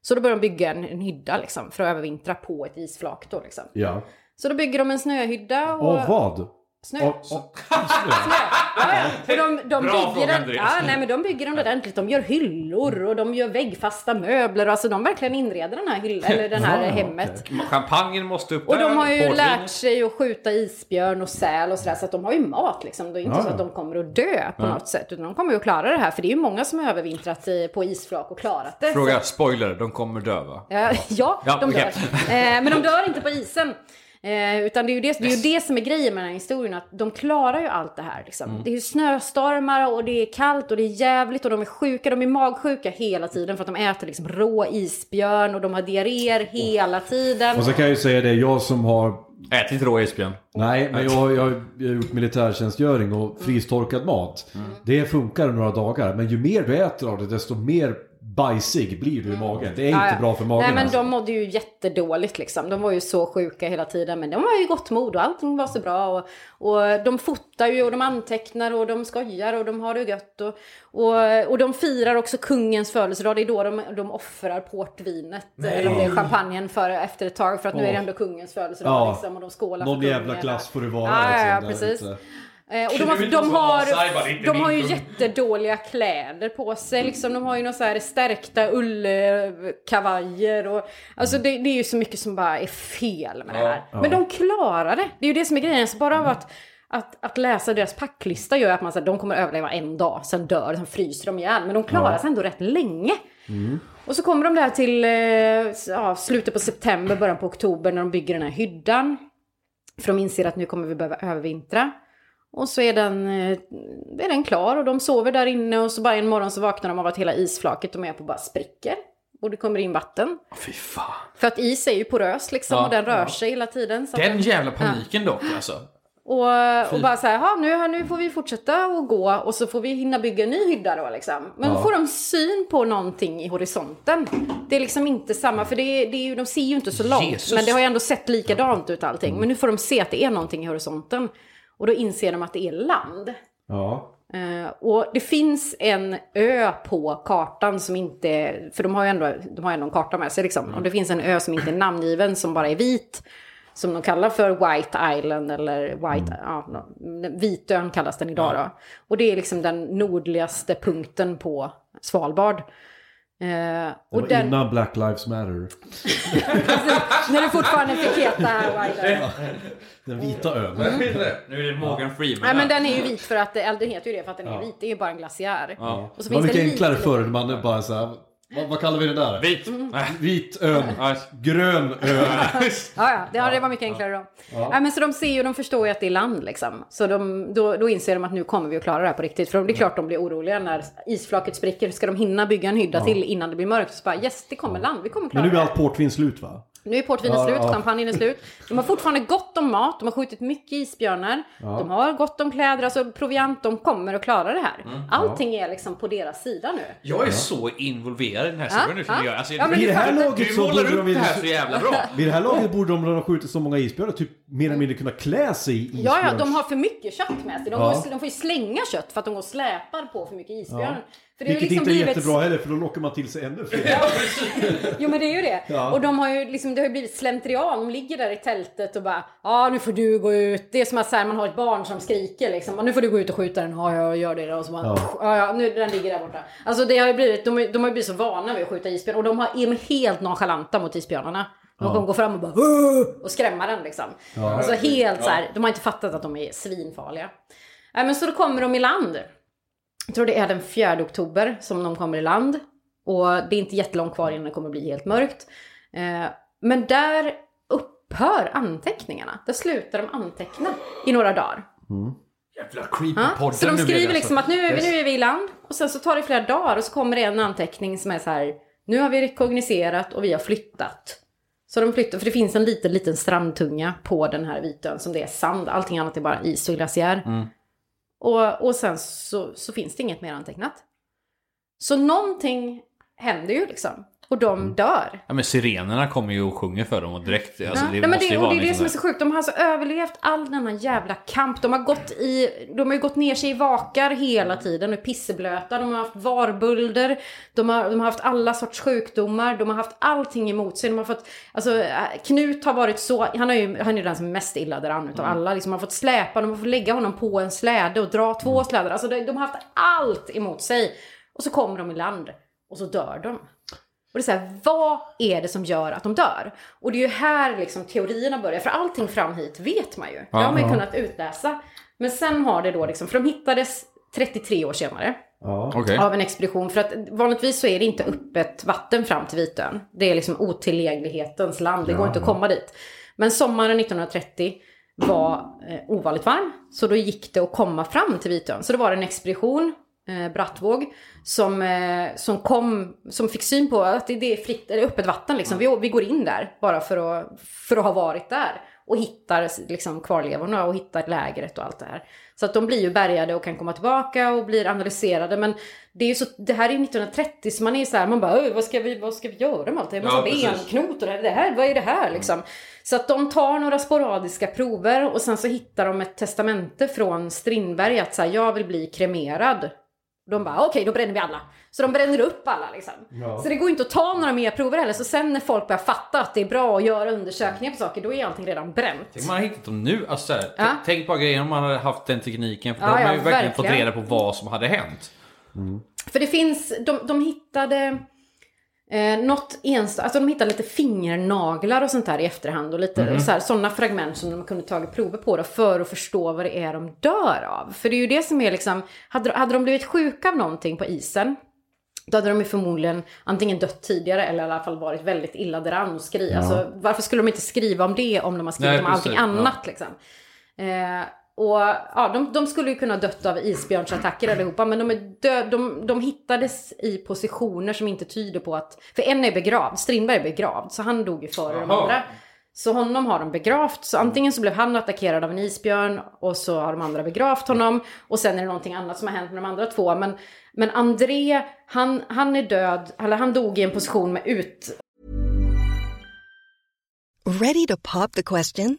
Så då börjar de bygga en, en hydda liksom, för att övervintra på ett isflak. Då, liksom. Ja. Så då bygger de en snöhydda. Och, Och vad? Snö. Och, och, <laughs> Ja, ja. Och de, de, Bra bygger fråga, ja, nej, men de bygger den ordentligt. De gör hyllor och de gör väggfasta möbler. Alltså de verkligen inreder den här, hyll, eller den här Ja, hemmet. okej. Champagnen måste upp Och där, de har ju portvinet. lärt sig att skjuta isbjörn och säl och sådär. Så att de har ju mat liksom. Det är inte Ja, så ja. att de kommer att dö på något sätt. Utan de kommer ju att klara det här. För det är ju många som har övervintrat i- på isflak och klarat det. Fråga, spoiler, de kommer dö va? Ja, <laughs> ja, Ja, de dör. Eh, men de dör inte på isen. Eh, utan det är, ju det, det är ju det som är grejen med den här historien, att de klarar ju allt det här. Liksom. Mm. Det är ju snöstormar och det är kallt och det är jävligt och de är sjuka, de är magsjuka hela tiden för att de äter liksom rå isbjörn och de har diarréer hela tiden. och så kan jag ju säga det, jag som har Ätit rå isbjörn. Nej, men jag, jag har gjort militärtjänstgöring och frystorkad mat. Det funkar några dagar, men ju mer du äter av det, desto mer bajsig blir du i magen. Det är inte Ja, ja. bra för magen. Nej men alltså. de mådde ju jättedåligt liksom. De var ju så sjuka hela tiden. Men de var ju gott mod och allting var så bra. Och, och de fotar ju och de antecknar och de skojar och de har det gött. Och, och, och de firar också kungens födelsedag. Det är då de, de offrar portvinet. Eller om det är champagnen för, efter ett tag. För att nu är det ändå kungens födelsedag Ja. liksom. Och de skålar Någon jävla klass får det vara. Ja, ja, ja, alltså. Det är precis. inte- Eh, och de har, de har, de har ju jättedåliga kläder på sig. Liksom, de har ju några så här stärkta ullkavajer. Och, alltså det, det är ju så mycket som bara är fel med det här. Men de klarar det. Det är ju det som är grejen. Så bara av att, att, att läsa deras packlista gör att man säger de kommer överleva en dag, sen dör, sen fryser de ihjäl. Men de klarar sig ändå rätt länge. Och så kommer de där till eh, ja, slutet på september, början på oktober när de bygger den här hyddan. För de inser att nu kommer vi behöva övervintra. Och så är den, eh, är den klar och de sover där inne och så bara en morgon så vaknar de av att hela isflaket de är på bara spricker. Och det kommer in vatten. Fy fan. För att is är ju porös liksom Ja, och den rör sig hela tiden. Att Den den- jävla paniken dock alltså. och, och bara så här, "Ha, nu, nu får vi fortsätta och gå och så får vi hinna bygga en ny hydda då liksom. Men då får de syn på någonting i horisonten. Det är liksom inte samma, för det är, det är ju, de ser ju inte så långt. Jesus. Men det har ju ändå sett likadant ut allting. Men nu får de se att det är någonting i horisonten. Och då inser de att det är land. Ja. Eh, och det finns en ö på kartan som inte, för de har ju ändå, de har ändå en karta med sig liksom. Och det finns en ö som inte är namngiven som bara är vit. Som de kallar för White Island eller White, ja, no- Vitön kallas den idag då. Och det är liksom den nordligaste punkten på Svalbard. Eh, Det och var den, innan Black Lives Matter. när det fortfarande fick heta Island. Den vita ön. Nu är det Morgan Freeman. Nej men den är ju vit för att, eller den heter ju det för att den är vit. Det är ju bara en glaciär. Ja. Och så Det var finns mycket enklare förr. Man bara så här, vad, vad kallar vi det där? Vit. Mm. Vit ön. <laughs> <laughs> Ja. Grön ön. Ja, ja, det, ja, det var mycket enklare då. Ja. men så de ser ju, de förstår ju att det är land liksom. Så de, då, då inser de att nu kommer vi att klara det här på riktigt. För det är klart de blir oroliga när isflaket spricker. Ska de hinna bygga en hydda till innan det blir mörkt? Så bara yes, det kommer land, vi kommer klara Men nu är det. allt portvin slut va? Nu är portvinet Ja, slut, ja. champagnen är slut. De har fortfarande gott om mat, de har skjutit mycket isbjörnar. De har gott om kläder, alltså proviant, de kommer att klara det här. Mm. Allting är liksom på deras sida nu. Jag är så involverad i den här historien nu känner ja. jag. Alltså, Ja, men det här laget så målar borde upp de det här så jävla bra. <laughs> Vid det här laget borde de, de skjutit så många isbjörnar, typ mer eller mindre kunna klä sig i isbjörns... Ja, ja, de har för mycket kött med sig. De, Ja. går, de får ju slänga kött för att de går och släpar på för mycket isbjörn. För det Vilket liksom inte är blivit- jättebra heller för då lockar man till sig ännu fler. <laughs> Jo men det är ju det. Ja. Och de har ju liksom, det har ju blivit slentrian. De ligger där i tältet och bara ja nu får du gå ut. Det är som att här, man har ett barn som skriker liksom. "Ja, Nu får du gå ut och skjuta den. Ja jag gör det då. Och så bara, Ja. ja. ja nu den ligger där borta. Alltså det har ju blivit, de, de har ju blivit så vana vid att skjuta isbjörn. Och de har, är helt nonchalanta mot isbjörnarna. De kommer gå fram och bara "Åh!" och skrämma den liksom. Alltså helt så här, de har inte fattat att de är svinfarliga. Nej men så då kommer de i land. Jag tror det är den 4 oktober som de kommer i land. Och det är inte jättelångt kvar innan det kommer bli helt mörkt. Eh, men där upphör anteckningarna. Där slutar de anteckna i några dagar. Jävla Ja, creepy-podden så de skriver alltså. liksom att nu är, vi, nu är vi i land. Och sen så tar det flera dagar och så kommer det en anteckning som är så här. Nu har vi rekogniserat och vi har flyttat. Så de flyttar, för det finns en liten, liten strandtunga på den här vitön som det är sand. Allting annat är bara is och glaciär. Mm. Och, och sen så, så finns det inget mer antecknat. Så någonting händer ju liksom. Och Mm. de dör. Ja men sirenerna kommer ju och sjunger för dem och direkt, alltså Ja. det Nej, men det, ju och vara det är det liksom som är så sjukt. De har alltså överlevt all denna jävla kamp. De har gått i, de har ju gått ner sig i vakar hela tiden och är pisseblöta. De har haft varbölder. De har, de har haft alla sorts sjukdomar. De har haft allting emot sig. De har fått, alltså äh, Knut har varit så, han är ju, han är ju den som är mest illa däran utav alla. Liksom, har fått släpa, de har fått lägga honom på en släde och dra två slädar. Alltså de, de har haft allt emot sig. Och så kommer de i land och så dör de. Och det är så här, vad är det som gör att de dör? Och det är ju här liksom teorierna börjar, för allting fram hit vet man ju. Det har man ju kunnat utläsa. Men sen har det då liksom, för de hittades 33 år senare Ja. Okej. av en expedition. För att vanligtvis så är det inte öppet vatten fram till Vitön. Det är liksom otillgänglighetens land, det går inte att komma dit. Men sommaren 1930 var eh, ovanligt varm, så då gick det att komma fram till Vitön. Så då var det en expedition, eh, Brattvåg, som, eh, som kom, som fick syn på att det, det är fritt, eller öppet vatten liksom. Vi, vi går in där bara för att, för att ha varit där. Och hittar liksom kvarlevorna och hittar lägret och allt det här. Så att de blir ju bärgade och kan komma tillbaka och blir analyserade. Men det är ju så, det här är 1930 så man är så här, man bara "Öj, vad ska vi, vad ska vi göra med allt det här? Ja, Massa precis. benknot och det här, det här, vad är det här liksom? Så att de tar några sporadiska prover och sen så hittar de ett testamente från Strindberg att så här, jag vill bli kremerad. De bara okej, då bränner vi alla. Så de bränner upp alla liksom. Så det går inte att ta några mer prover heller. Så sen när folk börjar fatta att det är bra att göra undersökningar på saker, då är allting redan bränt. Tänk man har hittat dem nu. Alltså, här, Ja. Tänk bara grejen om man hade haft den tekniken. För Ja, då har man ja, ju verkligen, fått verkligen. reda på vad som hade hänt. För det finns, de, de hittade eh, något enstaka, alltså de hittade lite fingernaglar och sånt där i efterhand och lite så här, sådana fragment som de kunde tagit prover på då, för att förstå vad det är de dör av. För det är ju det som är liksom, hade, hade de blivit sjuka av någonting på isen, då hade de ju förmodligen antingen dött tidigare eller i alla fall varit väldigt illa däran och skriva. Alltså, varför skulle de inte skriva om det om de har skrivit Nej, om allting precis, ja. annat liksom? Eh, och ja, de, de skulle ju kunna ha dött av isbjörnsattacker allihopa, men de, är dö, de, de hittades i positioner som inte tyder på att... För en är begravd, Strindberg är begravd, så han dog ju före de Jaha. andra. Så honom har de begravt, så antingen så blev han attackerad av en isbjörn och så har de andra begravt honom och sen är det någonting annat som har hänt med de andra två. Men, men André, han, han är död, eller han dog i en position med ut, Ready to pop the question?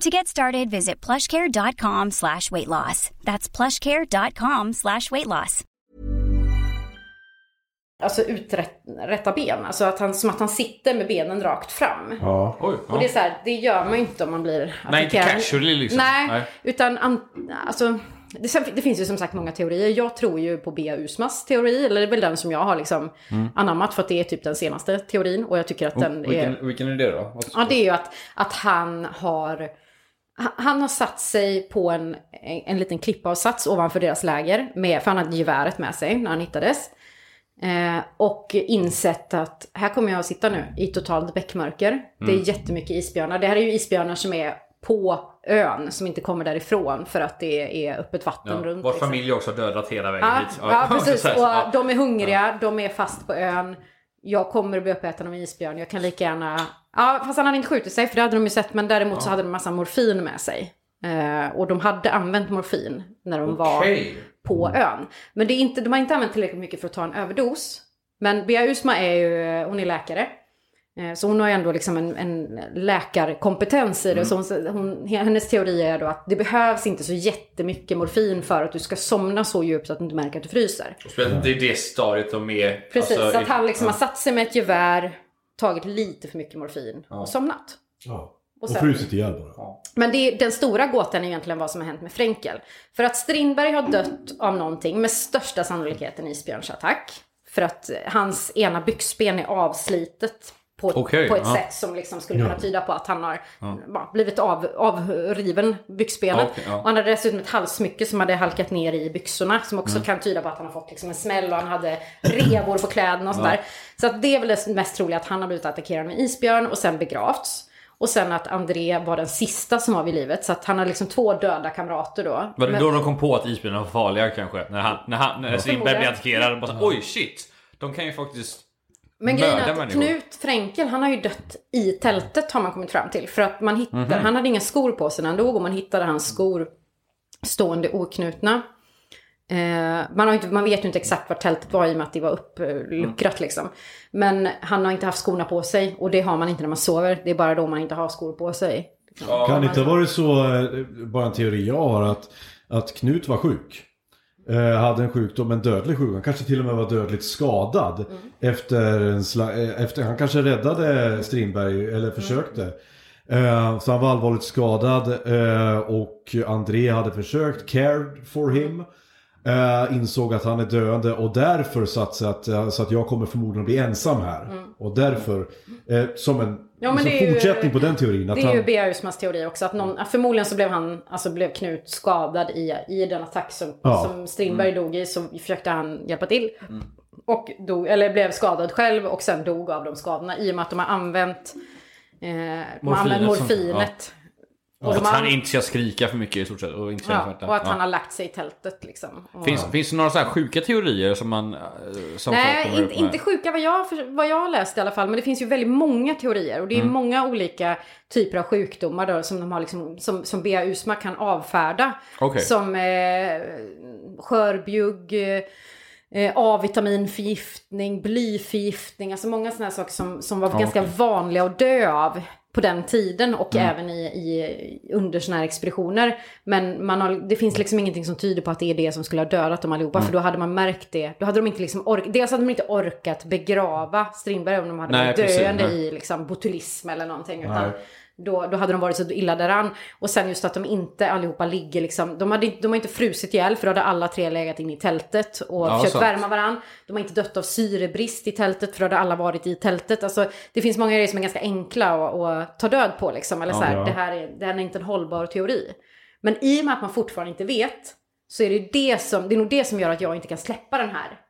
To get started, visit plushcare.com slash weight loss. That's plushcare.com slash weight loss. alltså uträtta ben. Alltså att han, som att han sitter med benen rakt fram. Ja. Oj, ja. Och det är så här, det gör man ju inte om man blir Nej, inte casually liksom. Nej, Nej. utan an, alltså, det, finns ju som sagt många teorier. Jag tror ju på Bea Usmas teori, eller det är väl den som jag har liksom Mm. anammat för att det är typ den senaste teorin. Och jag tycker att den är... Vilken, vilken är det då? Ja, det är ju att, att han har... han- har satt sig på en, en, en liten klippavsats ovanför deras läger. Med, för han hade geväret med sig när han hittades. Eh, och insett att här kommer jag att sitta nu i totalt bäckmörker. Det är jättemycket isbjörnar. Det här är ju isbjörnar som är på ön, som inte kommer därifrån för att det är öppet vatten Ja, runt. vår liksom. familj också dödat hela vägen Ja, hit. ja <laughs> precis. Och ja. de är hungriga, de är fast på ön. Jag kommer att bli uppäten av en isbjörn. Jag kan lika gärna... Ja, fast han hade inte skjutit sig, för det hade de ju sett. Men däremot så hade de massa morfin med sig. Eh, och de hade använt morfin när de var Okej. på ön. Men det är inte, de har inte använt tillräckligt mycket för att ta en överdos. Men Bea Usma är ju, hon är läkare. Eh, Så hon har ju ändå liksom en, en läkarkompetens i det. Så hon, hon, hennes teori är då att det behövs inte så jättemycket morfin för att du ska somna så djupt så att du inte märker att du fryser. Det är det stadiet de är... Precis, alltså, så att han liksom har satt sig med ett gevär, tagit lite för mycket morfin och somnat. Ja. Och sen- frusit ihjäl bara. Men det den stora gåtan är egentligen vad som har hänt med Fränkel. För att Strindberg har dött av någonting, med största sannolikhet en isbjörnsattack. För att hans ena byxben är avslitet på, Okej, på ett ja. sätt som liksom skulle kunna tyda på att han har ja, blivit av, avriven byxbenet. Okej, ja. Och han hade dessutom ett halssmycke som hade halkat ner i byxorna. Som också Mm. kan tyda på att han har fått liksom en smäll och han hade revor på kläderna och sådär. Så att det är väl det mest troliga att han har blivit attackerad med isbjörn och sen begravts. Och sen att André var den sista som var vid livet. Så att han har liksom två döda kamrater då. Var det Men- då de kom på att isbjörnar var farliga kanske? När, han, när, han, när Strindberg blev attackerad och bara så, Oj shit! De kan ju faktiskt Men grejen är att människor. Knut Fränkel, han har ju dött i tältet har man kommit fram till. För att man hittade, Mhm. han hade inga skor på sig när han dog och man hittade hans skor stående oknutna. Eh, man, har inte, man vet ju inte exakt var tältet var i och med att det var uppluckrat liksom. Men han har inte haft skorna på sig och det har man inte när man sover. Det är bara då man inte har skor på sig. Kan det inte ha varit så, eh, bara en teori jag har, att, att Knut var sjuk? Eh, hade en sjukdom, en dödlig sjukdom. Han kanske till och med var dödligt skadad. Efter en eh, efter, han kanske räddade Strindberg, eller försökte. Eh, så han var allvarligt skadad och André hade försökt, cared for him. Insåg att han är döende och därför satt att, eh, så att jag kommer förmodligen bli ensam här. Och därför, eh, som en Ja, men som det är ju- fortsättning på den teorin. Att Det är han, ju Bea Usmas teori också. Att någon, att förmodligen så blev han, alltså blev Knut skadad i, i den attack som, Ja. som Strindberg dog i. Så försökte han hjälpa till. Och dog, eller blev skadad själv och sen dog av de skadorna. I och med att de har använt, eh, de har använt Morfinet som- morfinet. Och, Att han inte ska skrika för mycket i stort sett och inte ja, smärta. och att Ja. han har lagt sig i tältet liksom. Och, Finns, finns det några så här sjuka teorier som man... eh, Som Nej, kommer inte, sjuka vad jag, vad jag har läst i alla fall. Men det finns ju väldigt många teorier. Och det är Mm. många olika typer av sjukdomar då, som, de har liksom, som, som Bea Usma kan avfärda. Okej. Som eh, skörbjugg, eh, A-vitaminförgiftning, blyförgiftning. Alltså många sådana här saker som, som var Ja, ganska vanliga att dö av på den tiden och Mm. även i, i, under sådana här expeditioner. Men man har, det finns liksom ingenting som tyder på att det är det som skulle ha dödat dem allihopa. Mm. För då hade man märkt det. Då hade de inte liksom ork, dels hade de inte orkat begrava Strindberg om de hade Nej, varit precis, döende nej. i liksom botulism eller någonting. Utan Nej. Då, då hade de varit så illa däran. Och sen just att de inte allihopa ligger liksom. De, hade, de har inte frusit ihjäl för då hade alla tre legat in i tältet och Ja, försökt sant. värma varandra. De har inte dött av syrebrist i tältet för då hade alla varit i tältet. Alltså, det finns många grejer som är ganska enkla att, att ta död på liksom. Eller så här, Ja. det, här är, det här är inte en hållbar teori. Men i och med att man fortfarande inte vet så är det det som, det är nog det som gör att jag inte kan släppa den här.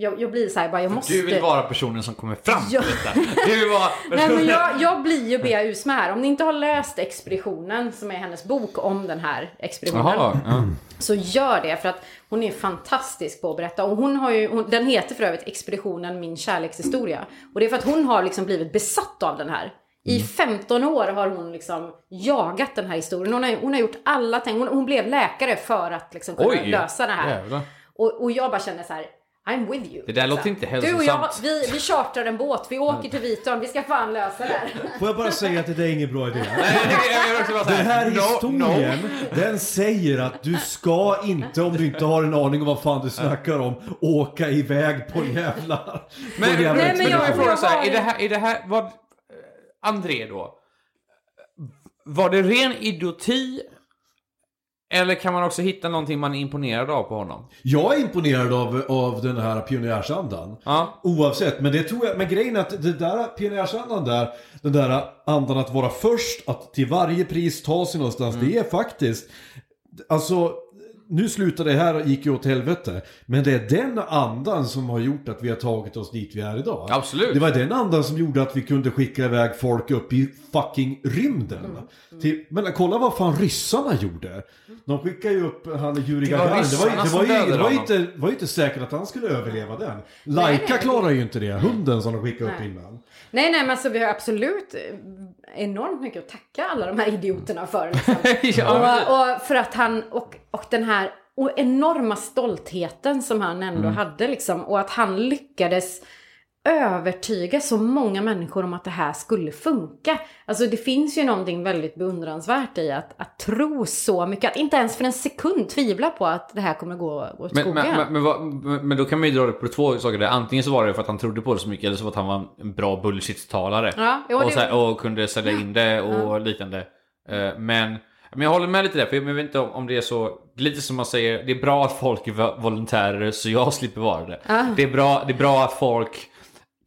Jag, jag blir så här, bara jag måste... Du vill vara personen som kommer fram till detta. Du vill vara <laughs> Nej men jag, jag blir ju Bea Usma här. Om ni inte har läst Expeditionen, som är hennes bok om den här expeditionen. Jaha, ja. Så gör det för att hon är fantastisk på att berätta. Och hon har ju, hon, den heter för övrigt Expeditionen Min kärlekshistoria. Och det är för att hon har liksom blivit besatt av den här. I 15 år har hon liksom jagat den här historien. Hon har, hon har gjort alla ting. Hon, hon blev läkare för att liksom kunna Oj, lösa det här. jävlar. Och, och jag bara känner så här, I'm with you. Det där låter inte Du och jag, hälsosamt. vi, vi chartrar en båt, vi åker till Vitön, vi ska fan lösa det här. Får jag bara säga att det där är ingen bra idé? <laughs> Den här historien, den säger att du ska inte, om du inte har en aning om vad fan du snackar om, åka iväg på en jävla... på Men, en jävla Nej, men jag- jag expedition. fråga så här, är det här, är det här, vad, eh, André då? Var det ren idioti? Eller kan man också hitta någonting man är imponerad av på honom? Jag är imponerad av, av den här pionjärsandan. Ja. Oavsett, men det tror jag, men grejen är att det där pionjärsandan där, den där andan att vara först, att till varje pris ta sig någonstans, Mm. det är faktiskt, alltså, nu slutade det här och gick ju åt helvete. Men det är den andan som har gjort att vi har tagit oss dit vi är idag. Absolut. Det var den andan som gjorde att vi kunde skicka iväg folk upp i fucking rymden. Mm. Till, men kolla vad fan ryssarna gjorde. De skickade ju upp han Yuri Det var Gagarin. Det var, det var, ju, det var inte, var inte säkert att han skulle överleva den. Laika klarar ju inte det. Hunden som de skickade upp innan. Nej, nej, men alltså vi har absolut eh, enormt mycket att tacka alla de här idioterna för. Liksom. <laughs> Ja, och, och för att han, och, och den här och enorma stoltheten som han ändå hade liksom. Och att han lyckades övertyga så många människor om att det här skulle funka. Alltså det finns ju någonting väldigt beundransvärt i att, att tro så mycket, att inte ens för en sekund tvivla på att det här kommer gå åt skogen. men, men, men, vad- men, då kan man ju dra det på två saker. där. Antingen så var det för att han trodde på det så mycket eller så var att han var en bra bullshit-talare. Ja, och, det- och kunde sälja in det och liknande. Eh, Men, men jag håller med lite där, för jag vet inte om, det är så... Lite som man säger, det är bra att folk är vo- volontärer så jag slipper vara det. Det, är bra, det är bra att folk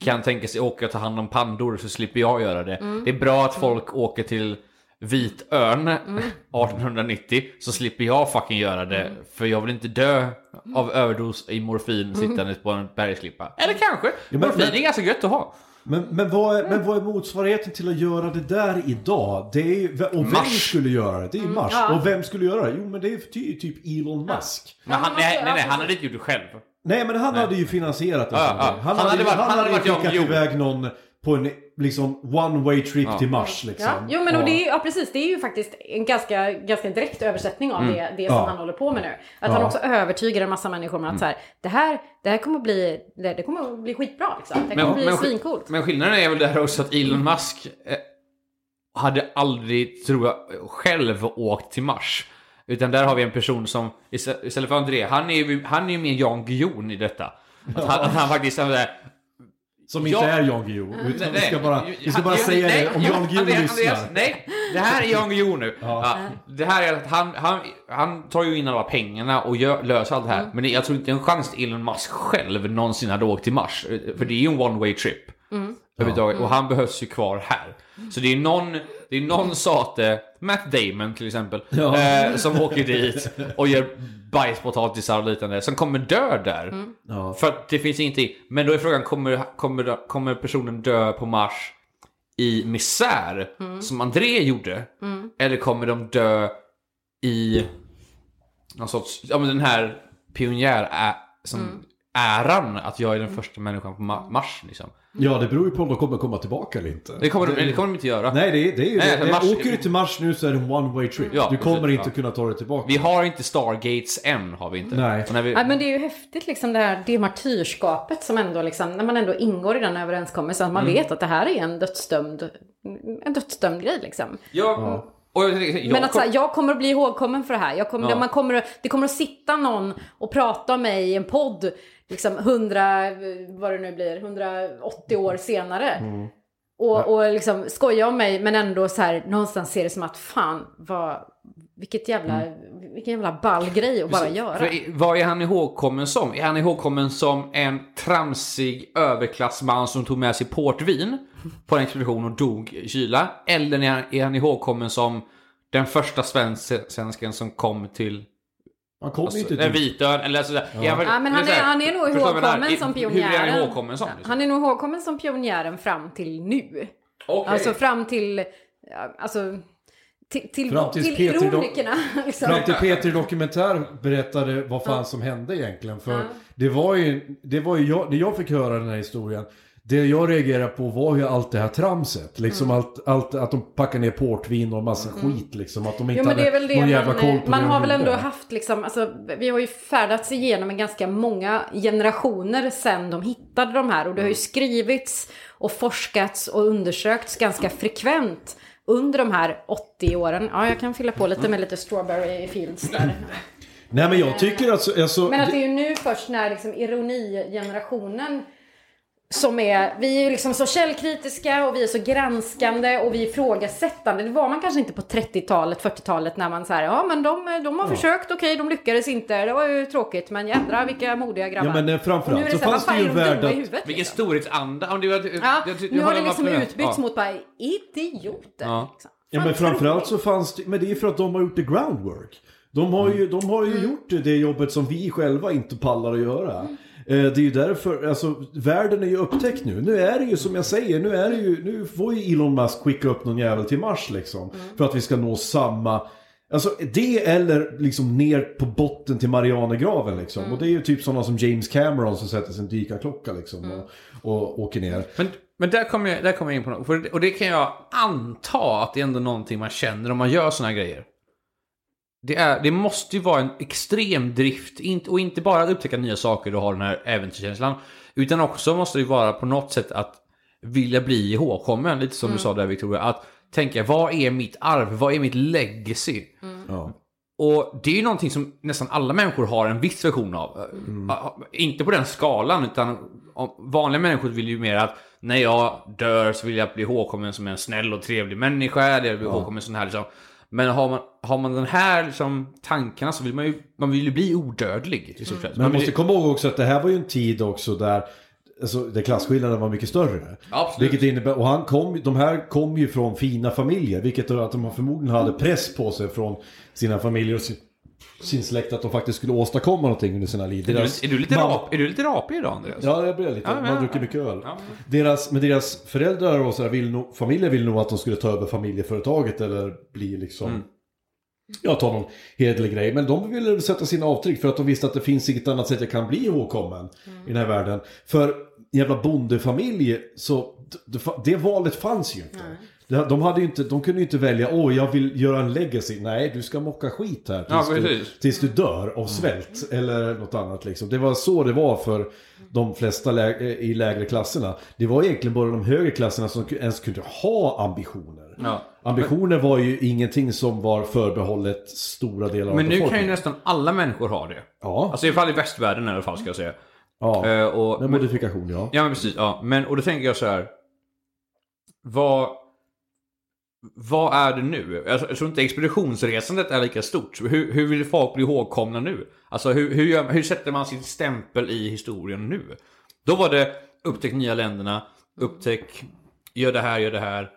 kan tänka sig åka och ta hand om pandor så slipper jag göra det. Mm. Det är bra att folk åker till Vitön 1890 så slipper jag fucking göra det. Mm. För jag vill inte dö av överdos i morfin sittandes på en bergsklippa. <laughs> Eller kanske! men- morfin men- är ganska gött att ha. Men, men, vad är, men vad är motsvarigheten till att göra det där idag? Det är ju, och vem Mars. skulle göra det? Det är ju Mars. ja. Och vem skulle göra det? Jo men det är ty, typ Elon Musk. Men han, nej, nej, nej, ja, han hade inte gjort det själv. Nej men han hade ju finansierat det. Ja, ja. Han, Han hade hade, varit- han han hade hade skickat iväg någon på en liksom one way trip till Mars liksom. Ja, jo men och Ja. det är, ja precis, det är ju faktiskt en ganska, ganska direkt översättning av det, det som Ja. han håller på med nu. Att Ja. han också övertygar en massa människor om att så här, det här, det här kommer bli, det, det kommer bli skitbra liksom. Det kommer bli skill- svincoolt. men skillnaden är väl där också att Elon Musk eh, hade aldrig, tror jag, själv åkt till Mars. Utan där har vi en person som, istä- istället för André, han är ju, han är ju mer Jan Guillou i detta. Att han, att han faktiskt är där, Som inte Ja. är Jan Guillou. Utan vi ska bara, vi ska han- bara säga nej, det om Jan Guillou lyssnar. Nej, det här är Jan Guillou nu. Ja. det här är att han, han, han tar ju in alla pengarna och gör, löser allt det Mm. här. Men jag tror inte en chans att Elon Musk själv någonsin hade åkt till Mars. För det är ju en one way trip. Överhuvudtaget. Och han behövs ju kvar här. Så det är någon, det är någon sate, Matt Damon till exempel, Ja. eh, som åker dit och gör bajspotatisar och liknande, som kommer dö där. Ja. För att det finns ingenting. Men då är frågan, kommer, kommer, kommer personen dö på Mars i misär, som André gjorde? Eller kommer de dö i någon sorts, ja men den här pionjär ä, som äran att jag är den första människan på Ma- Mars liksom. Ja, det beror ju på om de kommer komma tillbaka eller inte. Det kommer, de, det kommer de inte göra. Nej, det är, det är ju Nej, det. Mars- Åker du till Mars nu så är det en one way trip. Ja, du kommer precis, inte ja. kunna ta dig tillbaka. Vi har inte Stargates än, har vi inte. Nej. Vi, Nej men det är ju häftigt liksom det här det martyrskapet som ändå liksom, när man ändå ingår i den överenskommelsen, att man Mm. vet att det här är en dödsdömd, en dödsdömd grej liksom. ja, och jag, Men att så här, jag kommer att bli ihågkommen för det här. Jag kommer, Ja. man kommer, det kommer att sitta någon och prata om mig i en podd, liksom 100, vad det nu blir, 180 år senare. Mm. Och, och liksom skoja om mig, men ändå så här, någonstans ser det som att fan, vad, vilket jävla, vilken jävla ball grej att bara göra. Mm. För vad är han ihågkommen som? Är han ihågkommen som en tramsig överklassman som tog med sig portvin på en expedition och dog i kyla? Eller är han, är han ihågkommen som den första svensk- svensken som kom till Man kommer alltså, inte till... Vitön? Eller alltså, ja. Ja, men han är, han är nog ihågkommen som Hur är pionjären. han ihågkommen som? Liksom? Han är nog ihågkommen som pionjären fram till nu. Okej. Alltså fram till, alltså, till, till, Fram till då- ironikerna. <laughs> Liksom. Fram till Peter Dokumentär berättade vad fan som hände egentligen. För det var ju, det var ju jag, när jag fick höra den här historien. Det jag reagerade på var ju allt det här tramset. Liksom Mm. allt, allt, att de packar ner portvin och massa skit liksom. Att de inte Jo men det är väl hade det någon jävla koll man, på man det har väl ändå haft liksom, alltså, vi har ju färdats igenom en ganska många generationer sedan de hittade de här och det har ju skrivits och forskats och undersökts ganska frekvent under de här 80 åren. Ja, jag kan fylla på lite med lite strawberry fields där. Nej men jag tycker alltså... alltså Men att det är ju nu först när liksom ironigenerationen som är, vi är ju liksom så källkritiska och vi är så granskande och vi är ifrågasättande. Det var man kanske inte på 30-talet, 40-talet när man säger ja men de, de har försökt, okej de lyckades inte, det var ju tråkigt men jädra vilka modiga grabbar. Ja, men, eh, framförallt så här, fanns det ju är de värld dumma i att- huvudet? Vilken liksom? storhetsanda. Om det var, Ja, jag- jag- nu har det liksom utbytts Ja. mot bara idioter. Ja. Liksom. Ja men framförallt så fanns det, men det är för att de har gjort the groundwork. De har ju, de har ju Mm. gjort det jobbet som vi själva inte pallar att göra. Mm. Eh, Det är ju därför, alltså världen är ju upptäckt nu. Nu är det ju som jag säger, nu är det ju, nu får ju Elon Musk skicka upp någon jävel till Mars liksom. Mm. För att vi ska nå samma, alltså det eller liksom ner på botten till Marianergraven liksom. Mm. Och det är ju typ sådana som James Cameron som sätter sin dykarklocka liksom. Mm. Och, och åker ner. Men, men där kommer jag, där kommer jag in på något. Och det kan jag anta att det är ändå någonting man känner om man gör såna här grejer. Det, är, det måste ju vara en extrem drift. Inte- Och inte bara att upptäcka nya saker och ha den här äventyrskänslan. Utan också måste det ju vara på något sätt att vilja bli ihågkommen. Lite som du sa där Victoria. Att tänka, vad är mitt arv? Vad är mitt legacy? Ja. Och det är ju någonting som nästan alla människor har en viss version av. Ja, Inte på den skalan, utan vanliga människor vill ju mer att när jag dör så vill jag bli ihågkommen som en snäll och trevlig människa. Eller jag vill bli ihågkommen sån här liksom. Men har man, har man den här liksom, tankarna så vill man ju, man vill ju bli odödlig i sett. Men man måste komma ihåg också att det här var ju en tid också där Alltså, där klasskillnaden var mycket större. Absolut. Vilket innebär, och han kom, de här kom ju från fina familjer. Vilket att de förmodligen hade press på sig från sina familjer och sin, släkt att de faktiskt skulle åstadkomma någonting under sina liv. Är du, Deras är, du lite mamma- rap, är du lite rapig idag Andreas? Ja, det blir lite. Ja, Man ja, druckit ja. mycket öl. Ja. Deras, men deras föräldrar och så här vill nog, familjer vill nog att de skulle ta över familjeföretaget eller bli liksom... Mm. Ja, ta någon hederlig grej. Men de ville sätta sina avtryck för att de visste att det finns inget annat sätt jag kan bli ihågkommen i den här världen. För jävla bondefamilj, så det, det valet fanns ju inte. De- De, hade ju inte, de kunde ju inte välja, åh jag vill göra en legacy. Nej, du ska mocka skit här tills, Ja, du, tills du dör av svält eller något annat liksom. Det var så det var för de flesta lä- i lägre klasserna. Det var egentligen bara de högre klasserna som ens kunde ha ambitioner. Ja. Ambitioner var ju ingenting som var förbehållet stora delar av Men nu kan ju nästan alla människor ha det. Ja, Alltså i alla fall i västvärlden i alla fall ska jag säga. ja. Eh, och, med modifikation ja. Ja men precis, ja. Men, och då tänker jag så här. Vad... Vad är det nu? Alltså, jag tror inte expeditionsresandet är lika stort. Hur, hur vill folk bli ihågkomna nu? Alltså hur, hur, gör, hur sätter man sin stämpel i historien nu? Då var det upptäck nya länderna, upptäck, gör det här, gör det här.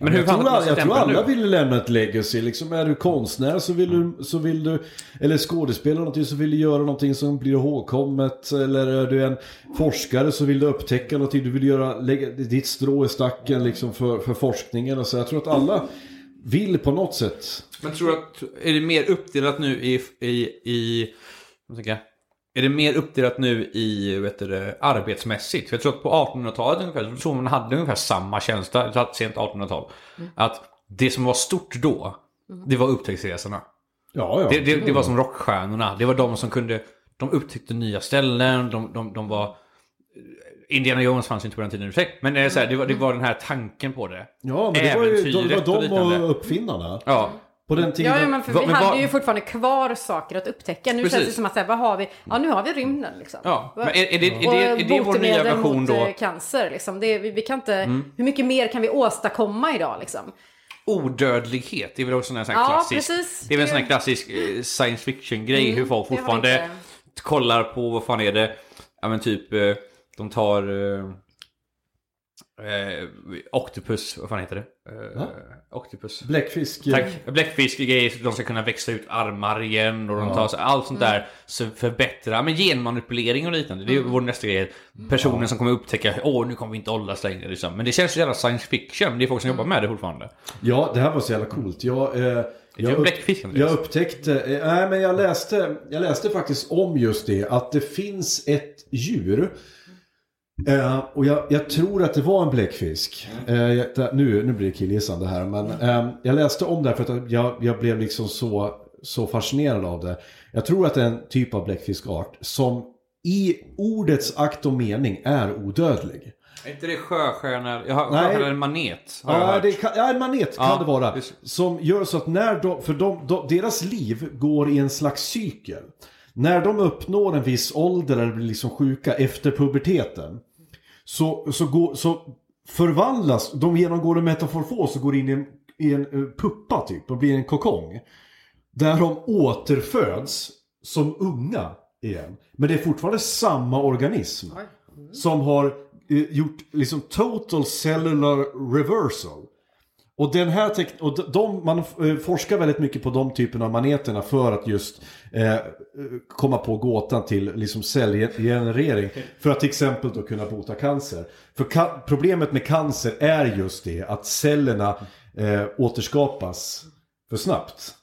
Men hur jag tror, alla, jag tror alla ville lämna ett legacy. Liksom är du konstnär så vill du, så vill du eller skådespelare någonting så vill du göra någonting som blir ihågkommet. Eller är du en forskare så vill du upptäcka någonting. Du vill göra, lägga ditt strå i stacken liksom för, för forskningen. Och så. Jag tror att alla vill på något sätt. Men tror du att, är det mer uppdelat nu i, i, i tänker? Är det mer uppdelat nu i vet du, arbetsmässigt? För jag tror att på 1800-talet ungefär, så tror man hade ungefär samma känsla, så att sent 1800-tal. Att det som var stort då, det var upptäcktsresorna. Ja, ja. Det, det, det var som rockstjärnorna. Det var de som kunde, de upptäckte nya ställen, de, de, de var... Indiana Jones fanns inte på den tiden och sig. Men det, är så här, det, var, det var den här tanken på det. ja, men det var ju de, var och de liknande. och uppfinnarna. Ja. På den tiden. Ja, ja, men för vi men hade vad- ju fortfarande kvar saker att upptäcka. Nu Precis. känns det som att säga, vad har vi? Ja, nu har vi rymden liksom. Ja, men är, är, det, är, det, är det vår nya version mot då? Mm. eh, cancer liksom. Det, vi, vi kan inte, hur mycket mer kan vi åstadkomma idag liksom? Odödlighet, det är väl också en sån här Ja, klassisk... precis. Det är väl en sån här klassisk eh, science fiction-grej hur folk det har fortfarande kollar på, vad fan är det? Ja men typ, eh, de tar... Eh, Octopus, vad fan heter det? Eh, Octopus. Bläckfisk. Tack. Bläckfisk grejer, så de ska kunna växa ut armar igen och de tar så, allt sånt där. Så förbättra, men genmanipulering och liknande. Det är vår nästa grej. Personen som kommer upptäcka, åh nu kommer vi inte åldras längre liksom. Men det känns så jävla science fiction. Det är folk som jobbar med det fortfarande. Ja, det här var så jävla coolt. Jag, eh, jag, upp, jag upptäckte, eh, nej men jag läste, jag läste faktiskt om just det, att det finns ett djur. Eh, och jag, jag tror att det var en bläckfisk. Eh, jag, där- nu, nu blir det killgissande här, men eh, jag läste om det här för att jag, jag blev liksom så, så fascinerad av det. Jag tror att det är en typ av bläckfiskart som i ordets akt och mening är odödlig. Är inte det sjöstjärnor? Jag har Nej. eller manet. har Ja, det kan, ja, en manet kan Ja, det vara. just- Som gör så att när de, för de, de, deras liv går i en slags cykel. När de uppnår en viss ålder eller blir liksom sjuka efter puberteten. Så, så, går, så förvandlas, de genomgår en metamorfos och går in i en, i en eh, puppa typ och blir en kokong. Där de återföds som unga igen. Men det är fortfarande samma organism. Som har eh, gjort liksom total cellular reversal. Och den här tek- och de- man eh, forskar väldigt mycket på de typerna av maneterna för att just eh, eh, komma på gåtan till liksom cellgenerering. För att till exempel då kunna bota cancer. För ka- problemet med cancer är just det att cellerna eh, återskapas för snabbt.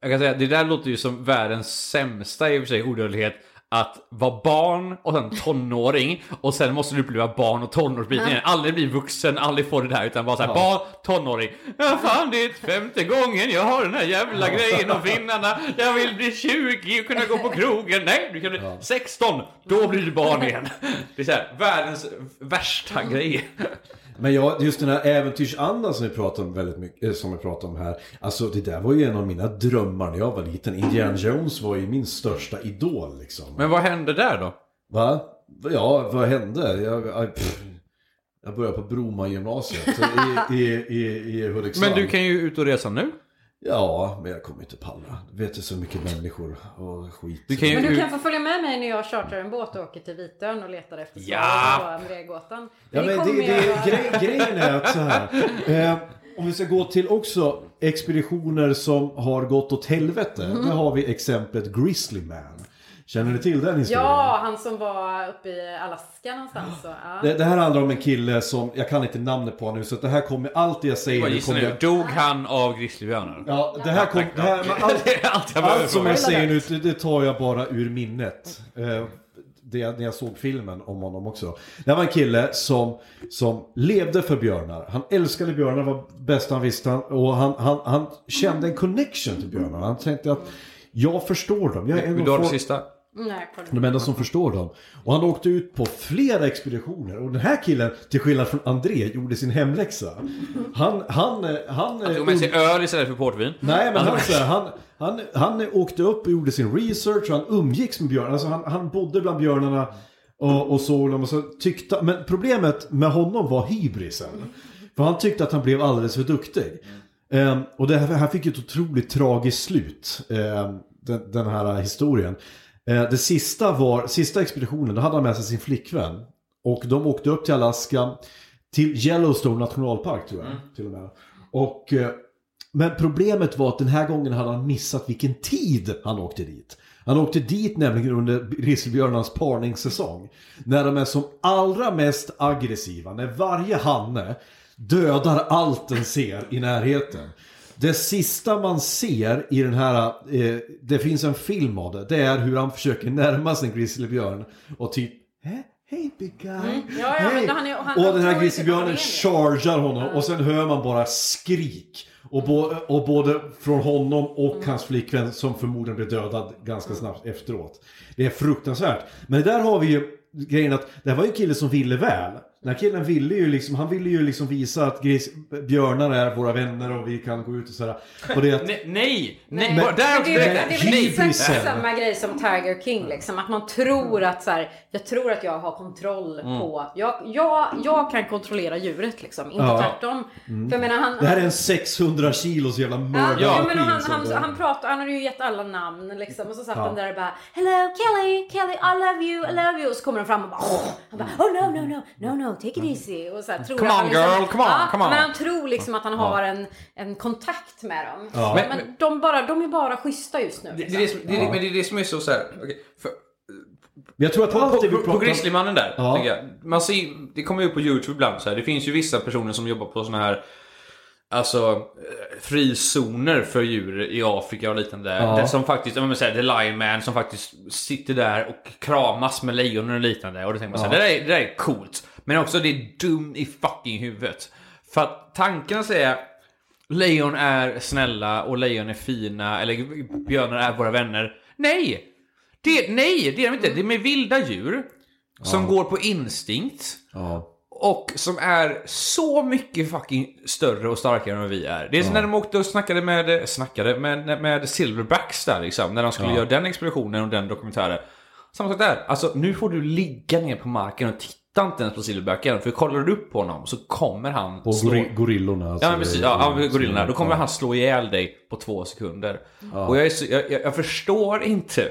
Jag kan säga, det där låter ju som världens sämsta i och för sig odödlighet att vara barn och sen tonåring och sen måste du uppleva barn och tonårsbiten igen. Aldrig bli vuxen, aldrig få det där utan bara såhär barn, tonåring. Ja fan det är femte gången jag har den här jävla grejen om finnarna. Jag vill bli 20 och kunna gå på krogen. Nej, du kan bli 16. Då blir du barn igen. Det är såhär världens värsta grej. Men ja, just den här äventyrsandan som vi pratar om väldigt mycket, eh, som vi pratar om här. Alltså det där var ju en av mina drömmar när jag var liten. Indiana Jones var ju min största idol liksom. Men vad hände där då? Va? Ja, vad hände? Jag, jag, pff, jag började på Bromma gymnasiet i, i, i, i Hudiksvall. Men du kan ju ut och resa nu. Ja, men jag kommer inte palla. Du vet det är så mycket människor och skit. Du kan ju Men du kan få följa med mig när jag chartrar en båt och åker till Vitön och letar efter Ja! Andrégåtan. Ja, men det, det, jag- grej, grejen är att så här. Eh, om vi ska gå till också expeditioner som har gått åt helvete. Mhm. Där har vi exemplet Grizzly Man. Känner ni till den historien? Ja, han som var uppe i Alaska någonstans. Så, ja. Det, det här handlar om en kille som, jag kan inte namnet på nu så det här kommer, allt det jag säger Vad nu kommer nu? Dog han av grizzlybjörnar? Ja, det här kom, det här, men allt, <laughs> allt allt som jag säger nu, det, det tar jag bara ur minnet. Eh, det, när jag såg filmen om honom också. Det var en kille som, som levde för björnar. Han älskade björnar, var bäst han visste. Och han, han, han kände en connection till björnar. Han tänkte att jag förstår dem. Jag är en Vill du ha det sista? Nej, de enda som förstår dem. Och han åkte ut på flera expeditioner. Och den här killen, till skillnad från André, gjorde sin hemläxa. Han, han, eh, han... Han tog med sig öl istället för portvin. Nej men han, så han, han, han åkte upp och gjorde sin research och han umgicks med björnar. Alltså han, han bodde bland björnarna och, och såg dem och så tyckte... Men problemet med honom var hybrisen. För han tyckte att han blev alldeles för duktig. Ehm, och det här, här fick ett otroligt tragiskt slut. ehm, den, den här historien. Eh, det sista var, sista expeditionen, då hade han med sig sin flickvän. Och de åkte upp till Alaska. Till Yellowstone nationalpark tror jag. Till och med. Och... eh, men problemet var att den här gången hade han missat vilken tid han åkte dit. Han åkte dit nämligen under grizzlybjörnarnas parningssäsong. När de är som allra mest aggressiva. När varje hanne dödar allt den ser i närheten. Det sista man ser i den här, eh, det finns en film av det, det är hur han försöker närma sig en grizzlybjörn och typ Hä? Hej big guy! Mm. Ja, ja, men han är- han- och den här grizzlybjörnen chargar honom och sen hör man bara skrik. Och, bo, och både från honom och Mm. hans flickvän som förmodligen blev dödad ganska snabbt efteråt. Det är fruktansvärt. Men där har vi ju grejen att det här var ju en kille som ville väl. Den här killen ville ju liksom, han ville ju liksom visa att gris, björnar är våra vänner och vi kan gå ut och sådär. Och det att, Nej, nej! nej. Men- Där också det är, det är väl exakt samma grej som Tiger King liksom. Att man tror att så här, jag tror att jag har kontroll Mm. på, jag, jag, jag kan kontrollera djuret liksom. Inte Ja. tvärtom. För jag menar han... det här är en 600 kilos jävla mördarmaskin. ja, men han, han, han, pratade, han hade ju gett alla namn liksom. Och så satt Ja. han där och bara Hello Kelly, Kelly I love you, I love you. Och så kommer de fram och bara Han bara Oh no no no, no no, take it easy. Och så här, tror Come on, han liksom, girl, come on, ja, come on. Men han tror liksom att han har en, en kontakt med dem. Ja. Men, Men- men de, bara, de är bara schyssta just nu. Det, Liksom. det, det, det, är- men det är det som är så så här. okej, för, jag tror att på, allt det vi på, på, på pratar Grizzlymannen där, Ja. jag. Man ser, det kommer ju upp på YouTube ibland så här. Det finns ju vissa personer som jobbar på såna här Alltså eh, frizoner för djur i Afrika och liknande. Ja. Det som faktiskt, om man säger The Lion Man som faktiskt sitter där och kramas med lejon och liknande. Och då tänker man så här, det, där är, det där är coolt. Men också det är dum i fucking huvudet. För att tanken säger lejon är snälla och lejon är fina eller björnar är våra vänner. Nej! Det, nej, det är de inte. Det är med vilda djur som går på instinkt. Ja. Och som är så mycket fucking större och starkare än vad vi är. Det är som när de åkte och snackade med, snackade med, med Silverbacks där liksom. När de skulle göra den expeditionen och den dokumentären. Samma sak där. Alltså nu får du ligga ner på marken och titta inte ens på Silverbacken. För kollar du upp på honom så kommer han Och slå... gori- gorillorna. alltså, Ja men precis, det- ja, ja, gorillorna. Då kommer Ja. han slå ihjäl dig på två sekunder. Och jag, så, jag, jag, jag förstår inte.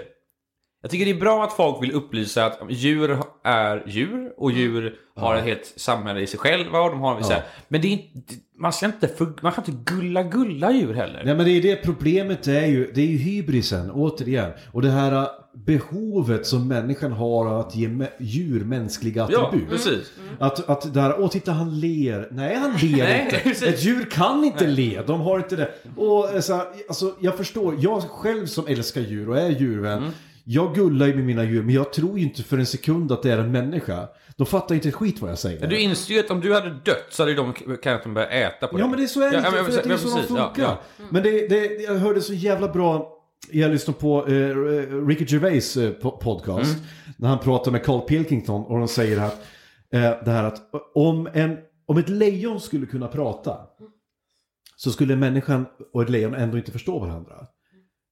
Jag tycker det är bra att folk vill upplysa att djur är djur och djur har ett helt samhälle i sig själva och de har så här. Men det är inte, man ska inte, för, man kan inte gulla gulla djur heller. Nej men det är det problemet är ju, det är ju hybrisen återigen. Och det här behovet som människan har av att ge djur mänskliga Ja, attribut. precis. Att, att där, åh titta han ler. Nej han <laughs> ler Nej, inte. precis. Ett djur kan inte le. De har inte det. Och eh, så här, alltså, jag förstår, jag själv som älskar djur och är djurvän. Mm. Jag gullar ju med mina djur, men jag tror ju inte för en sekund att det är en människa. De fattar inte ett skit vad jag säger. Du inser ju att om du hade dött så hade de kanske börjat äta på dig. Ja men det är så det Ja, inte, men- för det är men så de precis, ja, funkar. ja. Men det, det, jag hörde så jävla bra, jag lyssnade på eh, Ricky Gervais eh, po- podcast. Mm. När han pratar med Carl Pilkington och de säger att, eh, det här att om, en, om ett lejon skulle kunna prata så skulle människan och ett lejon ändå inte förstå varandra.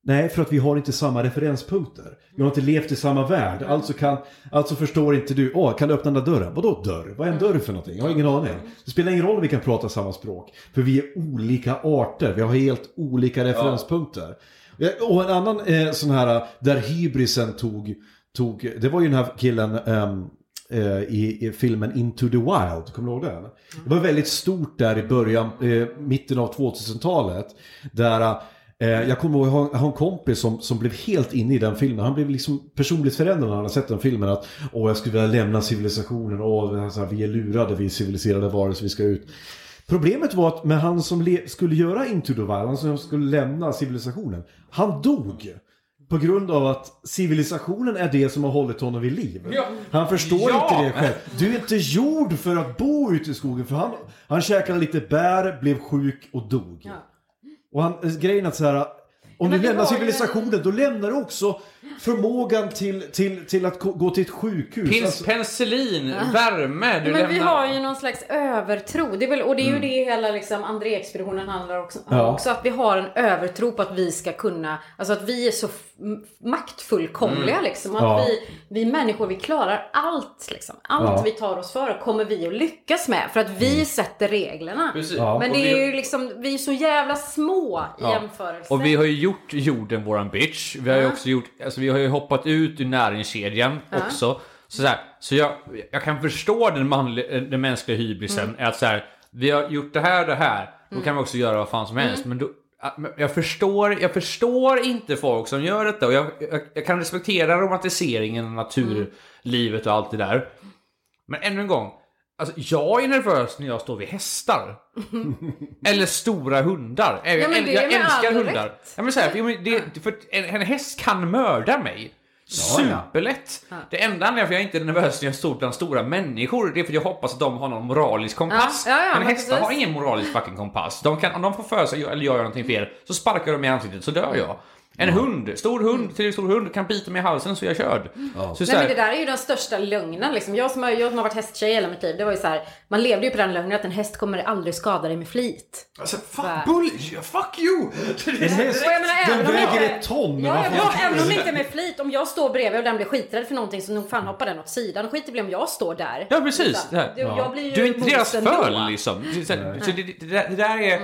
Nej, för att vi har inte samma referenspunkter. Vi har inte levt i samma värld. Alltså, kan, alltså förstår inte du, åh, kan du öppna den där dörren? Vadå dörr? Vad är en dörr för någonting? Jag har ingen aning. Det spelar ingen roll om vi kan prata samma språk. För vi är olika arter. Vi har helt olika referenspunkter. Och en annan eh, sån här, där hybrisen tog, tog, det var ju den här killen ehm, eh, i, i filmen Into the Wild, kommer du ihåg den? Det var väldigt stort där i början, eh, mitten av 2000-talet. Där eh, jag kommer ihåg, jag har, jag har en kompis som, som blev helt inne i den filmen. Han blev liksom personligt förändrad när han hade sett den filmen. Att åh, jag skulle vilja lämna civilisationen. Åh, så här, vi är lurade, vi är civiliserade varelser, vi ska ut. Problemet var att med han som le- skulle göra Into the Wild, han som skulle lämna civilisationen, han dog. På grund av att civilisationen är det som har hållit honom vid liv. Ja. Han förstår Ja. inte det själv. Du är inte gjord för att bo ute i skogen. För han, han käkade lite bär, blev sjuk och dog. Och han, grejen är att så här, om men du lämnar har ju civilisationen, då lämnar du också förmågan till, till, till att gå till ett sjukhus. Pins, Alltså- penicillin, värme, du Men lämnar... vi har ju någon slags övertro. Det är väl, och det är ju det hela liksom André-expeditionen handlar också om. Ja. Också att vi har en övertro på att vi ska kunna, alltså att vi är så maktfullkomliga liksom. Att Ja. vi, vi människor, vi klarar allt liksom. Allt Ja. vi tar oss för kommer vi att lyckas med. För att vi sätter reglerna. Men det är vi- ju liksom, vi är så jävla små i Ja. jämförelse. Och vi har ju gjort jorden våran bitch. Vi har ju Ja. också gjort, alltså vi har ju hoppat ut ur näringskedjan också. Så, så, här, så jag, jag kan förstå den, manliga, den mänskliga hybrisen. Mm. Att så här, vi har gjort det här och det här. Då kan vi också göra vad fan som Mm. helst. Men då, jag förstår, jag förstår inte folk som gör detta. Och jag, jag, jag kan respektera romantiseringen av naturlivet och allt det där. Men ännu en gång. Alltså, jag är nervös när jag står vid hästar. <laughs> Eller stora hundar. Jag, Ja, men jag, det jag med älskar hundar. rätt. Ja, men så här, det, för en, en häst kan mörda mig. Superlätt. Det enda anledningen för jag inte är nervös när jag står bland stora människor, det är för att jag hoppas att de har någon moralisk kompass. Ja, ja, ja, men men hästar precis. har ingen moralisk fucking kompass. De kan, om de får för sig eller gör någonting fel, så sparkar de mig i ansiktet så dör jag. En hund, stor hund, till stor hund kan bita mig i halsen så är jag körd. Så, så Nej här, men det där är ju den största lögnen liksom. Jag som har, jag som har varit hästtjej hela mitt liv, det var ju så här, man levde ju på den lögnen att en häst kommer aldrig skada dig med flit. alltså, fuck, Va? bull, fuck you! En häst, Och jag menar, den även om väger ett ton. Ja, ja, även om det inte är med flit. Om jag står bredvid och den blir skiträdd för någonting så nog fan hoppar den åt sidan. Skit i blir om jag står där. Ja, precis. Så, Det här. du, jag blir ju Du är inte deras föl liksom. Så, så, så det, det, där- det där är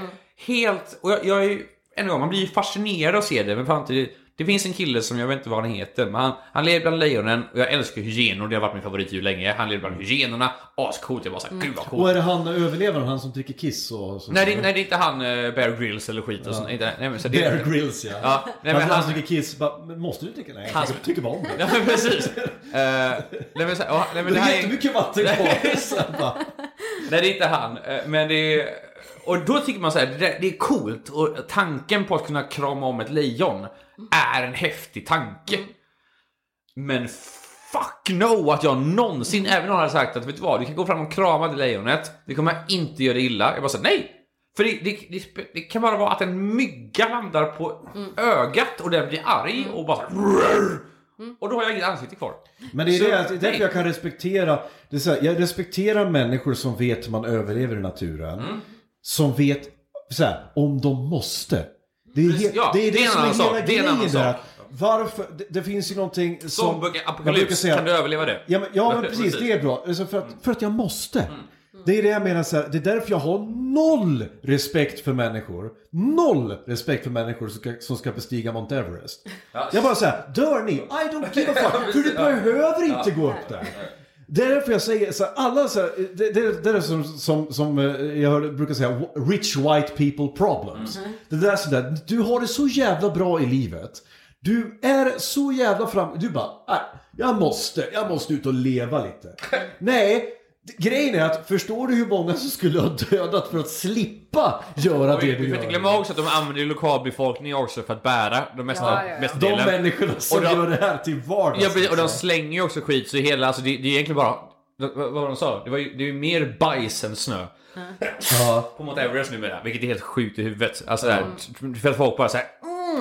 helt... Och jag, jag är ju... En gång, man blir ju fascinerad av att se det, men fan, det, det finns en kille som jag vet inte vad han heter, men han, han lever bland lejonen och jag älskar hyenor, det har varit min favoritdjur länge. Han lever bland hyenorna, ascoolt, jag bara såhär, gud vad coolt. Och är det han överlevaren, han som dricker kiss och sånt? Nej, det, nej, det är inte han uh, Bear Grylls eller skit och sånt. Inte, nej, men, så det, Bear Grylls ja. Ja, nej, men han, han han- dricker kiss, bara, men måste du dricka? Nej, Han- jag tycker bara om det. <laughs> Ja, men precis. Uh, nej, men, så, ja, nej, men Det är jättemycket vatten kvar. Så <laughs> Nej, det är inte han. eh, Men det är... Och då tycker man så här, det, det är coolt och tanken på att kunna krama om ett lejon är en häftig tanke. Men fuck no att jag någonsin, även om jag hade sagt att vet du vad, du kan gå fram och krama det lejonet, det kommer inte göra dig illa. Jag bara säger nej! För det, det, det, det kan bara vara att en mygga landar på ögat och den blir arg och bara så här, Och då har jag inget ansikte kvar. Men det är, Så, det, det är därför jag kan respektera, det är så här, jag respekterar människor som vet hur man överlever i naturen. Mm. Som vet, så här, om de måste. Det är, Precis, he- ja, det, är det, det är som är sak, hela grejen där. Varför, det, det finns ju någonting som... Brukar apokalyps, kan du överleva det? Ja, men, ja men <laughs> Precis. det är bra. Alltså för, att, för att jag måste. Mm. Det är det jag menar så här, det är därför jag har noll respekt för människor. Noll respekt för människor som ska, som ska bestiga Mount Everest. Jag bara säger, dör ni? I don't give a fuck. <laughs> För du behöver inte gå upp där. Det är därför jag säger så här, alla så här, det, det, det är som, som, som eh, jag brukar säga, rich white people problems. Det där sådär, du har det så jävla bra i livet. Du är så jävla fram... Du bara, jag måste, jag måste ut och leva lite. <laughs> Nej, Grejen är att, förstår du hur många som skulle ha dödat för att slippa göra Och det vi du får inte gör? glömma också att de använder lokalbefolkningen också för att bära de mesta, Ja, ja, ja. mesta De delen. människorna som Och de- gör det här till vardags. Ja, precis, och de liksom. slänger ju också skit så hela, alltså det, det är egentligen bara vad var det de sa? Det, var ju, det är ju mer bajs än snö. Ja. På Mount Everest numera, vilket är helt sjukt i huvudet. Alltså där, för att folk bara såhär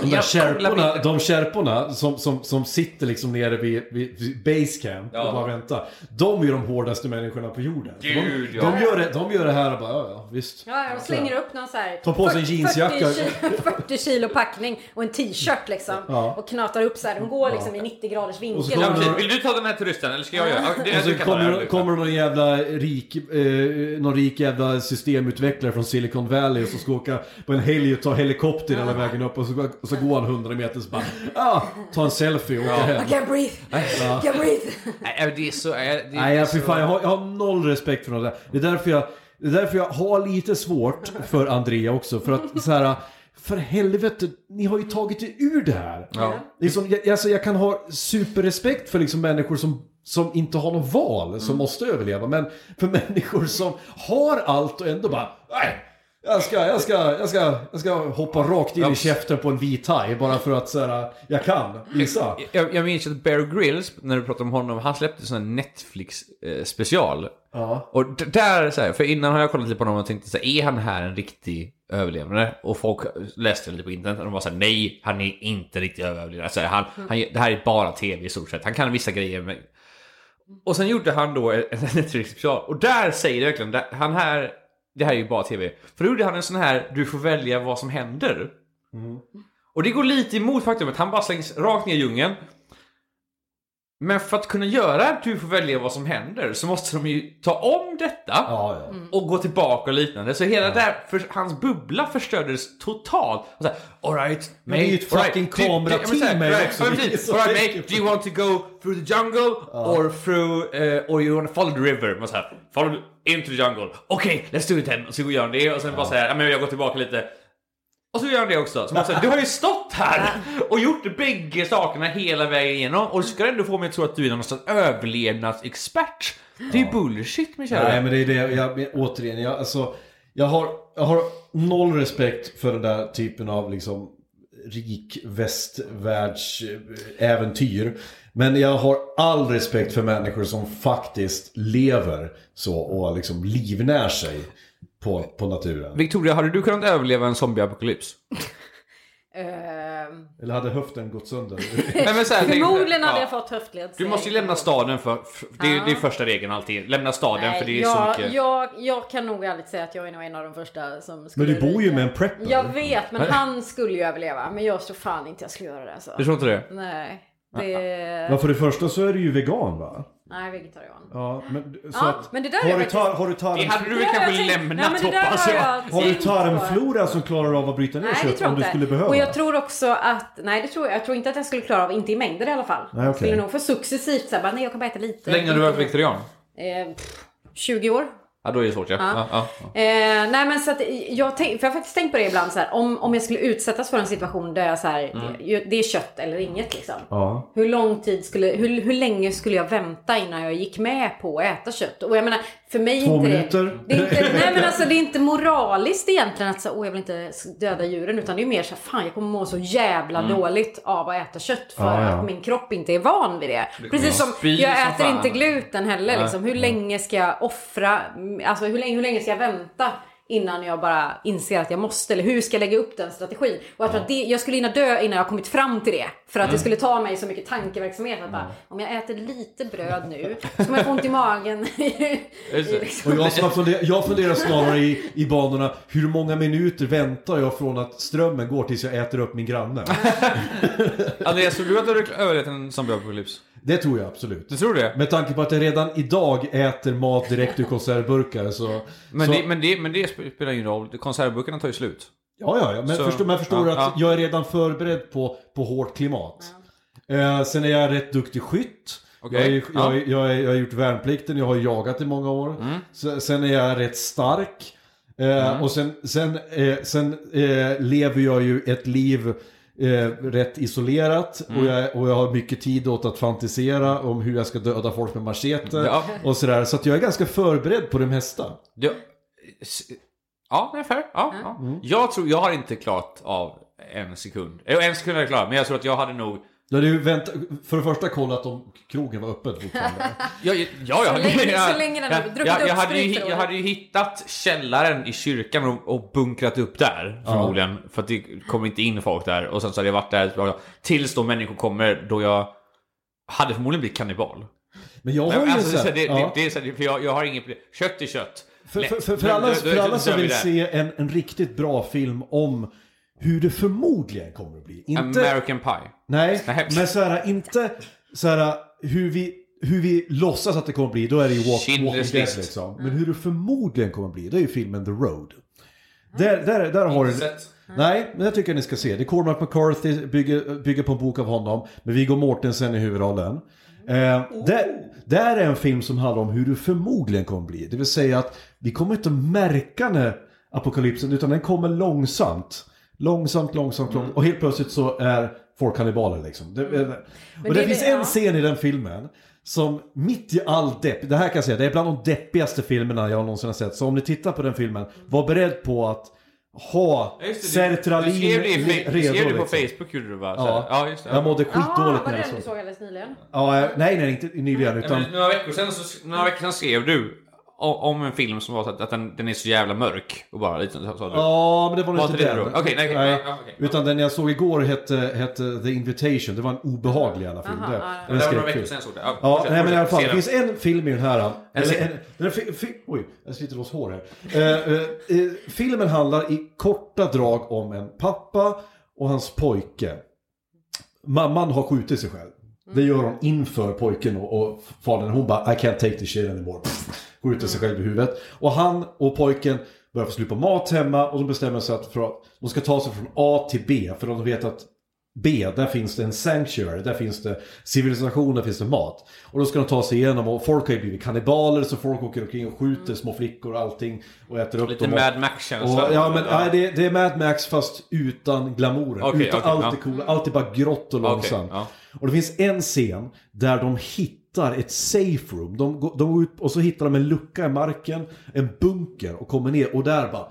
De där kärporna, de kärporna som, som, som sitter liksom nere vid, vid, basecamp Ja. och bara väntar. De är ju de hårdaste människorna på jorden. Gud, de, ja. de, gör det, de gör det här och bara, ja, ja visst. Ja, de slänger upp någon så här Ta på sig en 40 jeansjacka. 40 kilo, 40 kilo packning och en t-shirt liksom. Ja. Och knatar upp så här. De går liksom i 90 graders Och så vinkel. kommer. Vill du ta den här turisten eller ska jag göra? Det, Och så kommer, kommer någon jävla rik, eh, någon rik jävla systemutvecklare från Silicon Valley och så ska åka på en helg och ta helikopter hela vägen upp och så, och så går han 100 meter så bara, ah, ta en selfie och åka hem. I can't breathe! I can't breathe! Nej, det är så... Det är Nej, för fan, jag, har, jag har noll respekt för det där. Det är därför jag, det är därför jag har lite svårt för Andrea också. För att så här, för helvete, ni har ju tagit er ur det här. Ja. Liksom, jag, alltså, jag kan ha superrespekt för liksom människor som, som inte har något val, som måste överleva. Men för människor som har allt och ändå bara, nej. Jag ska, jag, ska, jag, ska, jag ska hoppa rakt in i käften på en vit haj bara för att så här, jag kan visa. Jag, jag minns att Bear Grylls, när du pratade om honom, han släppte en sån här Netflix eh, special. Ja. Och där, så här, för innan har jag kollat lite på honom och tänkte så här, är han här en riktig överlevande? Och folk läste lite på internet och de var såhär, nej, han är inte riktigt överlevande. Så här, han, han, det här är bara tv i stort sett. Han kan vissa grejer. Men... Och sen gjorde han då en <laughs> en Netflix special. Och där säger det verkligen, där, han här, det här är ju bara tv. För då gjorde han en sån här, du får välja vad som händer. Och det går lite emot faktumet, han bara slängs rakt ner i djungeln. Men för att kunna göra att du får välja vad som händer så måste de ju ta om detta Ja, ja. och gå tillbaka och liknande. Så hela där, för, hans bubbla förstördes totalt. Och så här, all right, Men det är ju ett all fucking kamerateam ja, här, right, också, ja, right, mate, do you want to go through the jungle or through, uh, or you want to follow the river? Man så här, follow into the jungle. Okej, let's do it then. Och så gör han det och sen bara så här, ja men jag går tillbaka lite. Och så gör han det också. Så man säger, du har ju stått här och gjort bägge sakerna hela vägen igenom och ska du ändå få mig att tro att du är någon slags överlevnadsexpert. Det är ju bullshit min kära. Nej men det är det, jag, men återigen, jag, alltså, jag, har, jag har noll respekt för den där typen av liksom rik västvärldsäventyr. Men jag har all respekt för människor som faktiskt lever så och liksom livnär sig på, på naturen. Victoria, hade du kunnat överleva en zombieapokalyps? Ehm, Eller hade höften gått sönder? <laughs> Nej, men så här, Förmodligen hade ja. jag fått höftled. Du måste ju lämna staden för, för det, är, det är första regeln alltid. Lämna staden för det är så jag, mycket. jag, jag kan nog ärligt säga att jag är nog en av de första som skulle Men du bor ju med en prepper. Jag vet, men han skulle ju överleva. Men jag tror fan inte jag skulle göra det alltså. Du tror inte det? Nej. Det... Ja, för det första så är du ju vegan va? Nej, vegetarian. Ja, men, så Ja, att, men det där har, är du faktiskt- tar, har du tarm... Det hade du väl kanske tänkt- lämnat Nej, hoppas har jag. jag Har du tarmflora som klarar av att bryta ner Nej, kött om du skulle behöva? Och jag tror också att, nej det tror jag, jag tror inte att jag skulle klara av, inte i mängder i alla fall. Nej, okej. skulle nog få successivt såhär, bara nej jag kan bara äta lite. Hur länge har du varit vegetarian? Eh, pff, 20 år. Ja, då är det svårt ja. ja. ja, ja. Eh, nej men så att jag, tänk, för jag har faktiskt tänkt på det ibland så här, om, om jag skulle utsättas för en situation där jag så här, det, det är kött eller inget liksom. Ja. Hur lång tid skulle, hur, hur länge skulle jag vänta innan jag gick med på att äta kött? Och jag menar, för mig Två inte minuter. det... det är inte, nej men alltså det är inte moraliskt egentligen att säga, åh jag vill inte döda djuren. Utan det är mer så här, fan jag kommer må så jävla dåligt av att äta kött. För Ja, ja. att min kropp inte är van vid det. Precis som, jag äter fan. inte gluten heller liksom. Hur länge ska jag offra, alltså hur länge, hur länge ska jag vänta? Innan jag bara inser att jag måste, eller hur ska jag lägga upp den strategin? Och jag tror att det, jag skulle hinna dö innan jag har kommit fram till det. För att det skulle ta mig så mycket tankeverksamhet. Att bara, om jag äter lite bröd nu, så kommer jag få ont i magen. <laughs> Liksom. Och jag, som har funder, jag funderar snarare i, i banorna, hur många minuter väntar jag från att strömmen går tills jag äter upp min granne? <laughs> Andreas, tror du att du hade överlevt en zombieapokalyps? Det tror jag absolut. Du tror det? Med tanke på att jag redan idag äter mat direkt ur konservburkar så... Men, så det, men, det, men det spelar ingen roll. Konservburkarna tar ju slut. Ja, ja, ja. Men, Så- förstår, men förstår ja, du att ja. jag är redan förberedd på, på hårt klimat. Eh, sen är jag rätt duktig skytt. Okej, Jag, är, ja. jag, jag, jag har gjort värnplikten, jag har jagat i många år. Mm. Sen är jag rätt stark. Eh, Mm. Och sen, sen, eh, sen eh, lever jag ju ett liv eh, rätt isolerat och, jag, och jag har mycket tid åt att fantisera om hur jag ska döda folk med machete Ja. och sådär. Så att jag är ganska förberedd på det mesta. Ja, det är fair. Ja, ja. Jag tror, jag har inte klarat av en sekund. Jo, en sekund är jag klar, men jag tror att jag hade nog... Du hade ju vänt, för det första kollat om krogen var öppet fortfarande. <laughs> Ja, ja, ja, Så länge- jag, så länge den har druckit jag, upp jag, hade ju, jag hade ju hittat källaren i kyrkan och, och bunkrat upp där förmodligen. För att det kommer inte in folk där. Och sen så hade jag varit där. Tills då människor kommer då jag hade förmodligen blivit kannibal. Men jag har ju alltså, så här, det, ja. för jag, jag har inget problem. Kött är kött. För, för, för, för, alla, för alla som vill se en, en riktigt bra film om hur det förmodligen kommer att bli. Inte, American Pie. Nej, Nej. men så här, inte så här, hur vi, hur vi låtsas att det kommer att bli, då är det ju walk, Schindler's Walking Dead liksom. Men hur det förmodligen kommer att bli, det är ju filmen The Road. Där, där, där har du... Nej, men jag tycker ni ska se. Det är Cormac McCarthy, bygger, bygger på en bok av honom. Med Viggo Mortensen i huvudrollen. Eh, där, där är en film som handlar om hur det förmodligen kommer bli. Det vill säga att vi kommer inte att märka när apokalypsen, utan den kommer långsamt. Långsamt, långsamt, långsamt. Och helt plötsligt så är folk kannibaler liksom. Det, och det, det finns det- en ja. scen i den filmen som mitt i all depp, det här kan jag säga, det är bland de deppigaste filmerna jag någonsin har sett. Så om ni tittar på den filmen, var beredd på att ha det, sertralin Du skrev det, i, redo. Du skrev det på liksom. Facebook gjorde du va? Ja. ja just det. Jag mådde skitdåligt var när det jag den du såg såg alldeles nyligen? Ja, eh, nej, nej, inte nyligen Nej, utan... men några, veckor sedan så, några veckor sedan skrev du om en film som var så att, att den, den är så jävla mörk. Och bara lite så du. Ja, men det var nog Var inte den. Okej, nej, okej, ja, okej. Utan den jag såg igår hette, hette The Invitation. Det var en obehaglig jävla film. Aha, det, den det var några veckor sedan jag såg det. Ja, Ja, nej men i alla fall. Det finns en film i den här. Eller, ser- en, den fi, fi, oj, jag sliter loss hår här. Eh, eh, eh, filmen handlar i korta drag om en pappa och hans pojke. Mamman har skjutit sig själv. Det gör hon inför pojken och, och fadern. Hon bara I can't take this shit anymore. Skjuter sig själv i huvudet. Och han och pojken börjar få slut på mat hemma och de bestämmer sig att, för att de ska ta sig från A till B. För de vet att B, där finns det en sanctuary, där finns det civilisation, där finns det mat. Och då ska de ta sig igenom och folk har ju blivit kannibaler så folk åker omkring och skjuter små flickor och allting och äter upp Lite dem. och- Mad Max-känsla. ja men nej, det, det är Mad Max fast utan glamouren. Okej, utan okej, allt ja. det coola. Allt är bara grått och långsamt. ja. Och det finns en scen där de hittar ett safe room. De, går- de går ut och så hittar de en lucka i marken, en bunker och kommer ner och där bara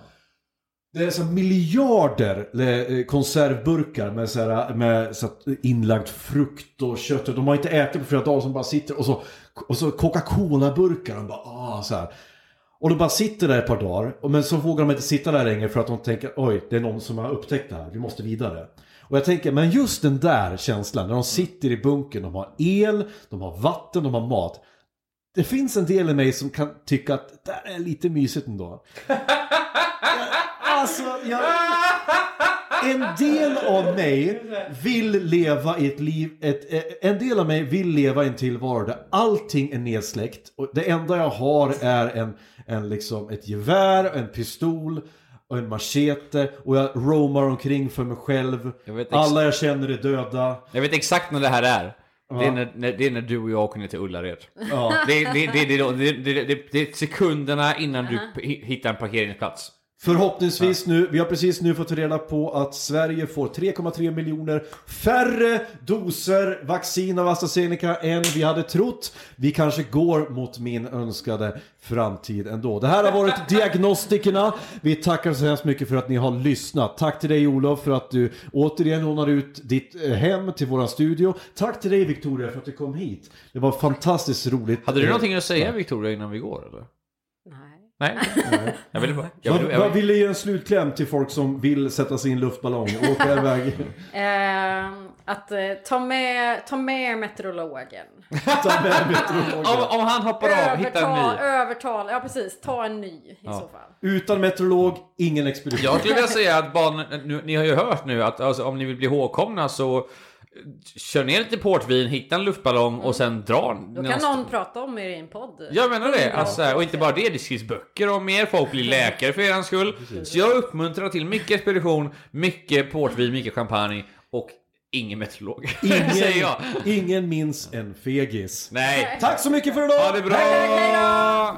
det är så miljarder eh, eh, konservburkar med, så här, med så inlagd frukt och kött. De har inte ätit på flera dagar som bara sitter och så, och så Coca-Cola-burkar. De bara ah, så här. Och de bara sitter där ett par dagar. Men så vågar de inte sitta där längre för att de tänker oj, det är någon som har upptäckt det här. Vi måste vidare. Och jag tänker, men just den där känslan när de sitter i bunkern. De har el, de har vatten, de har mat. Det finns en del i mig som kan tycka att det där är lite mysigt ändå. Alltså, jag... En del av mig vill leva i ett liv, ett, eh, en del av mig vill leva i en tillvaro där allting är nedsläckt. Och det enda jag har är en, en liksom ett gevär, en pistol och en machete. Och jag roamar omkring för mig själv. Jag Alla jag känner är döda. Jag vet exakt när det här är. Det, är när, när, det är när du och jag åker ner till Ullared. Ja. Det, det, det, det, det, det, det, det är sekunderna innan du hittar en parkeringsplats. Förhoppningsvis nu, vi har precis nu fått reda på att Sverige får 3,3 miljoner färre doser vaccin av AstraZeneca än vi hade trott. Vi kanske går mot min önskade framtid ändå. Det här har varit <laughs> Diagnostikerna. Vi tackar så hemskt mycket för att ni har lyssnat. Tack till dig Olof för att du återigen lånar ut ditt eh, hem till våran studio. Tack till dig Victoria för att du kom hit. Det var fantastiskt roligt. Hade du någonting att säga Victoria innan vi går eller? Nej. Nej? <laughs> Jag ville bara... Jag Vad, ville, jag vad ville, vill du ge en slutkläm till folk som vill sätta sig i en luftballong och åka iväg? <laughs> Ehm, att eh, ta, med, ta med meteorologen. <laughs> Ta med meteorologen. om, om han hoppar av, hitta en Övertal, ny. övertal, ja precis. Ta en ny i så fall. Utan meteorolog, ingen expedition. Jag skulle vilja säga att barn, nu, ni har ju hört nu att alltså, om ni vill bli ihågkomna så kör ner lite portvin, hitta en luftballong och sen dra Då kan någon prata om er i en podd. Jag menar det, alltså, och inte bara det, det skrivs böcker om er, folk blir läkare för er skull. Så jag uppmuntrar till mycket expedition, mycket portvin, mycket champagne och ingen meteorolog. <laughs> Ingen, säger jag. ingen minns en fegis. Nej. Tack så mycket för idag! Ha det bra!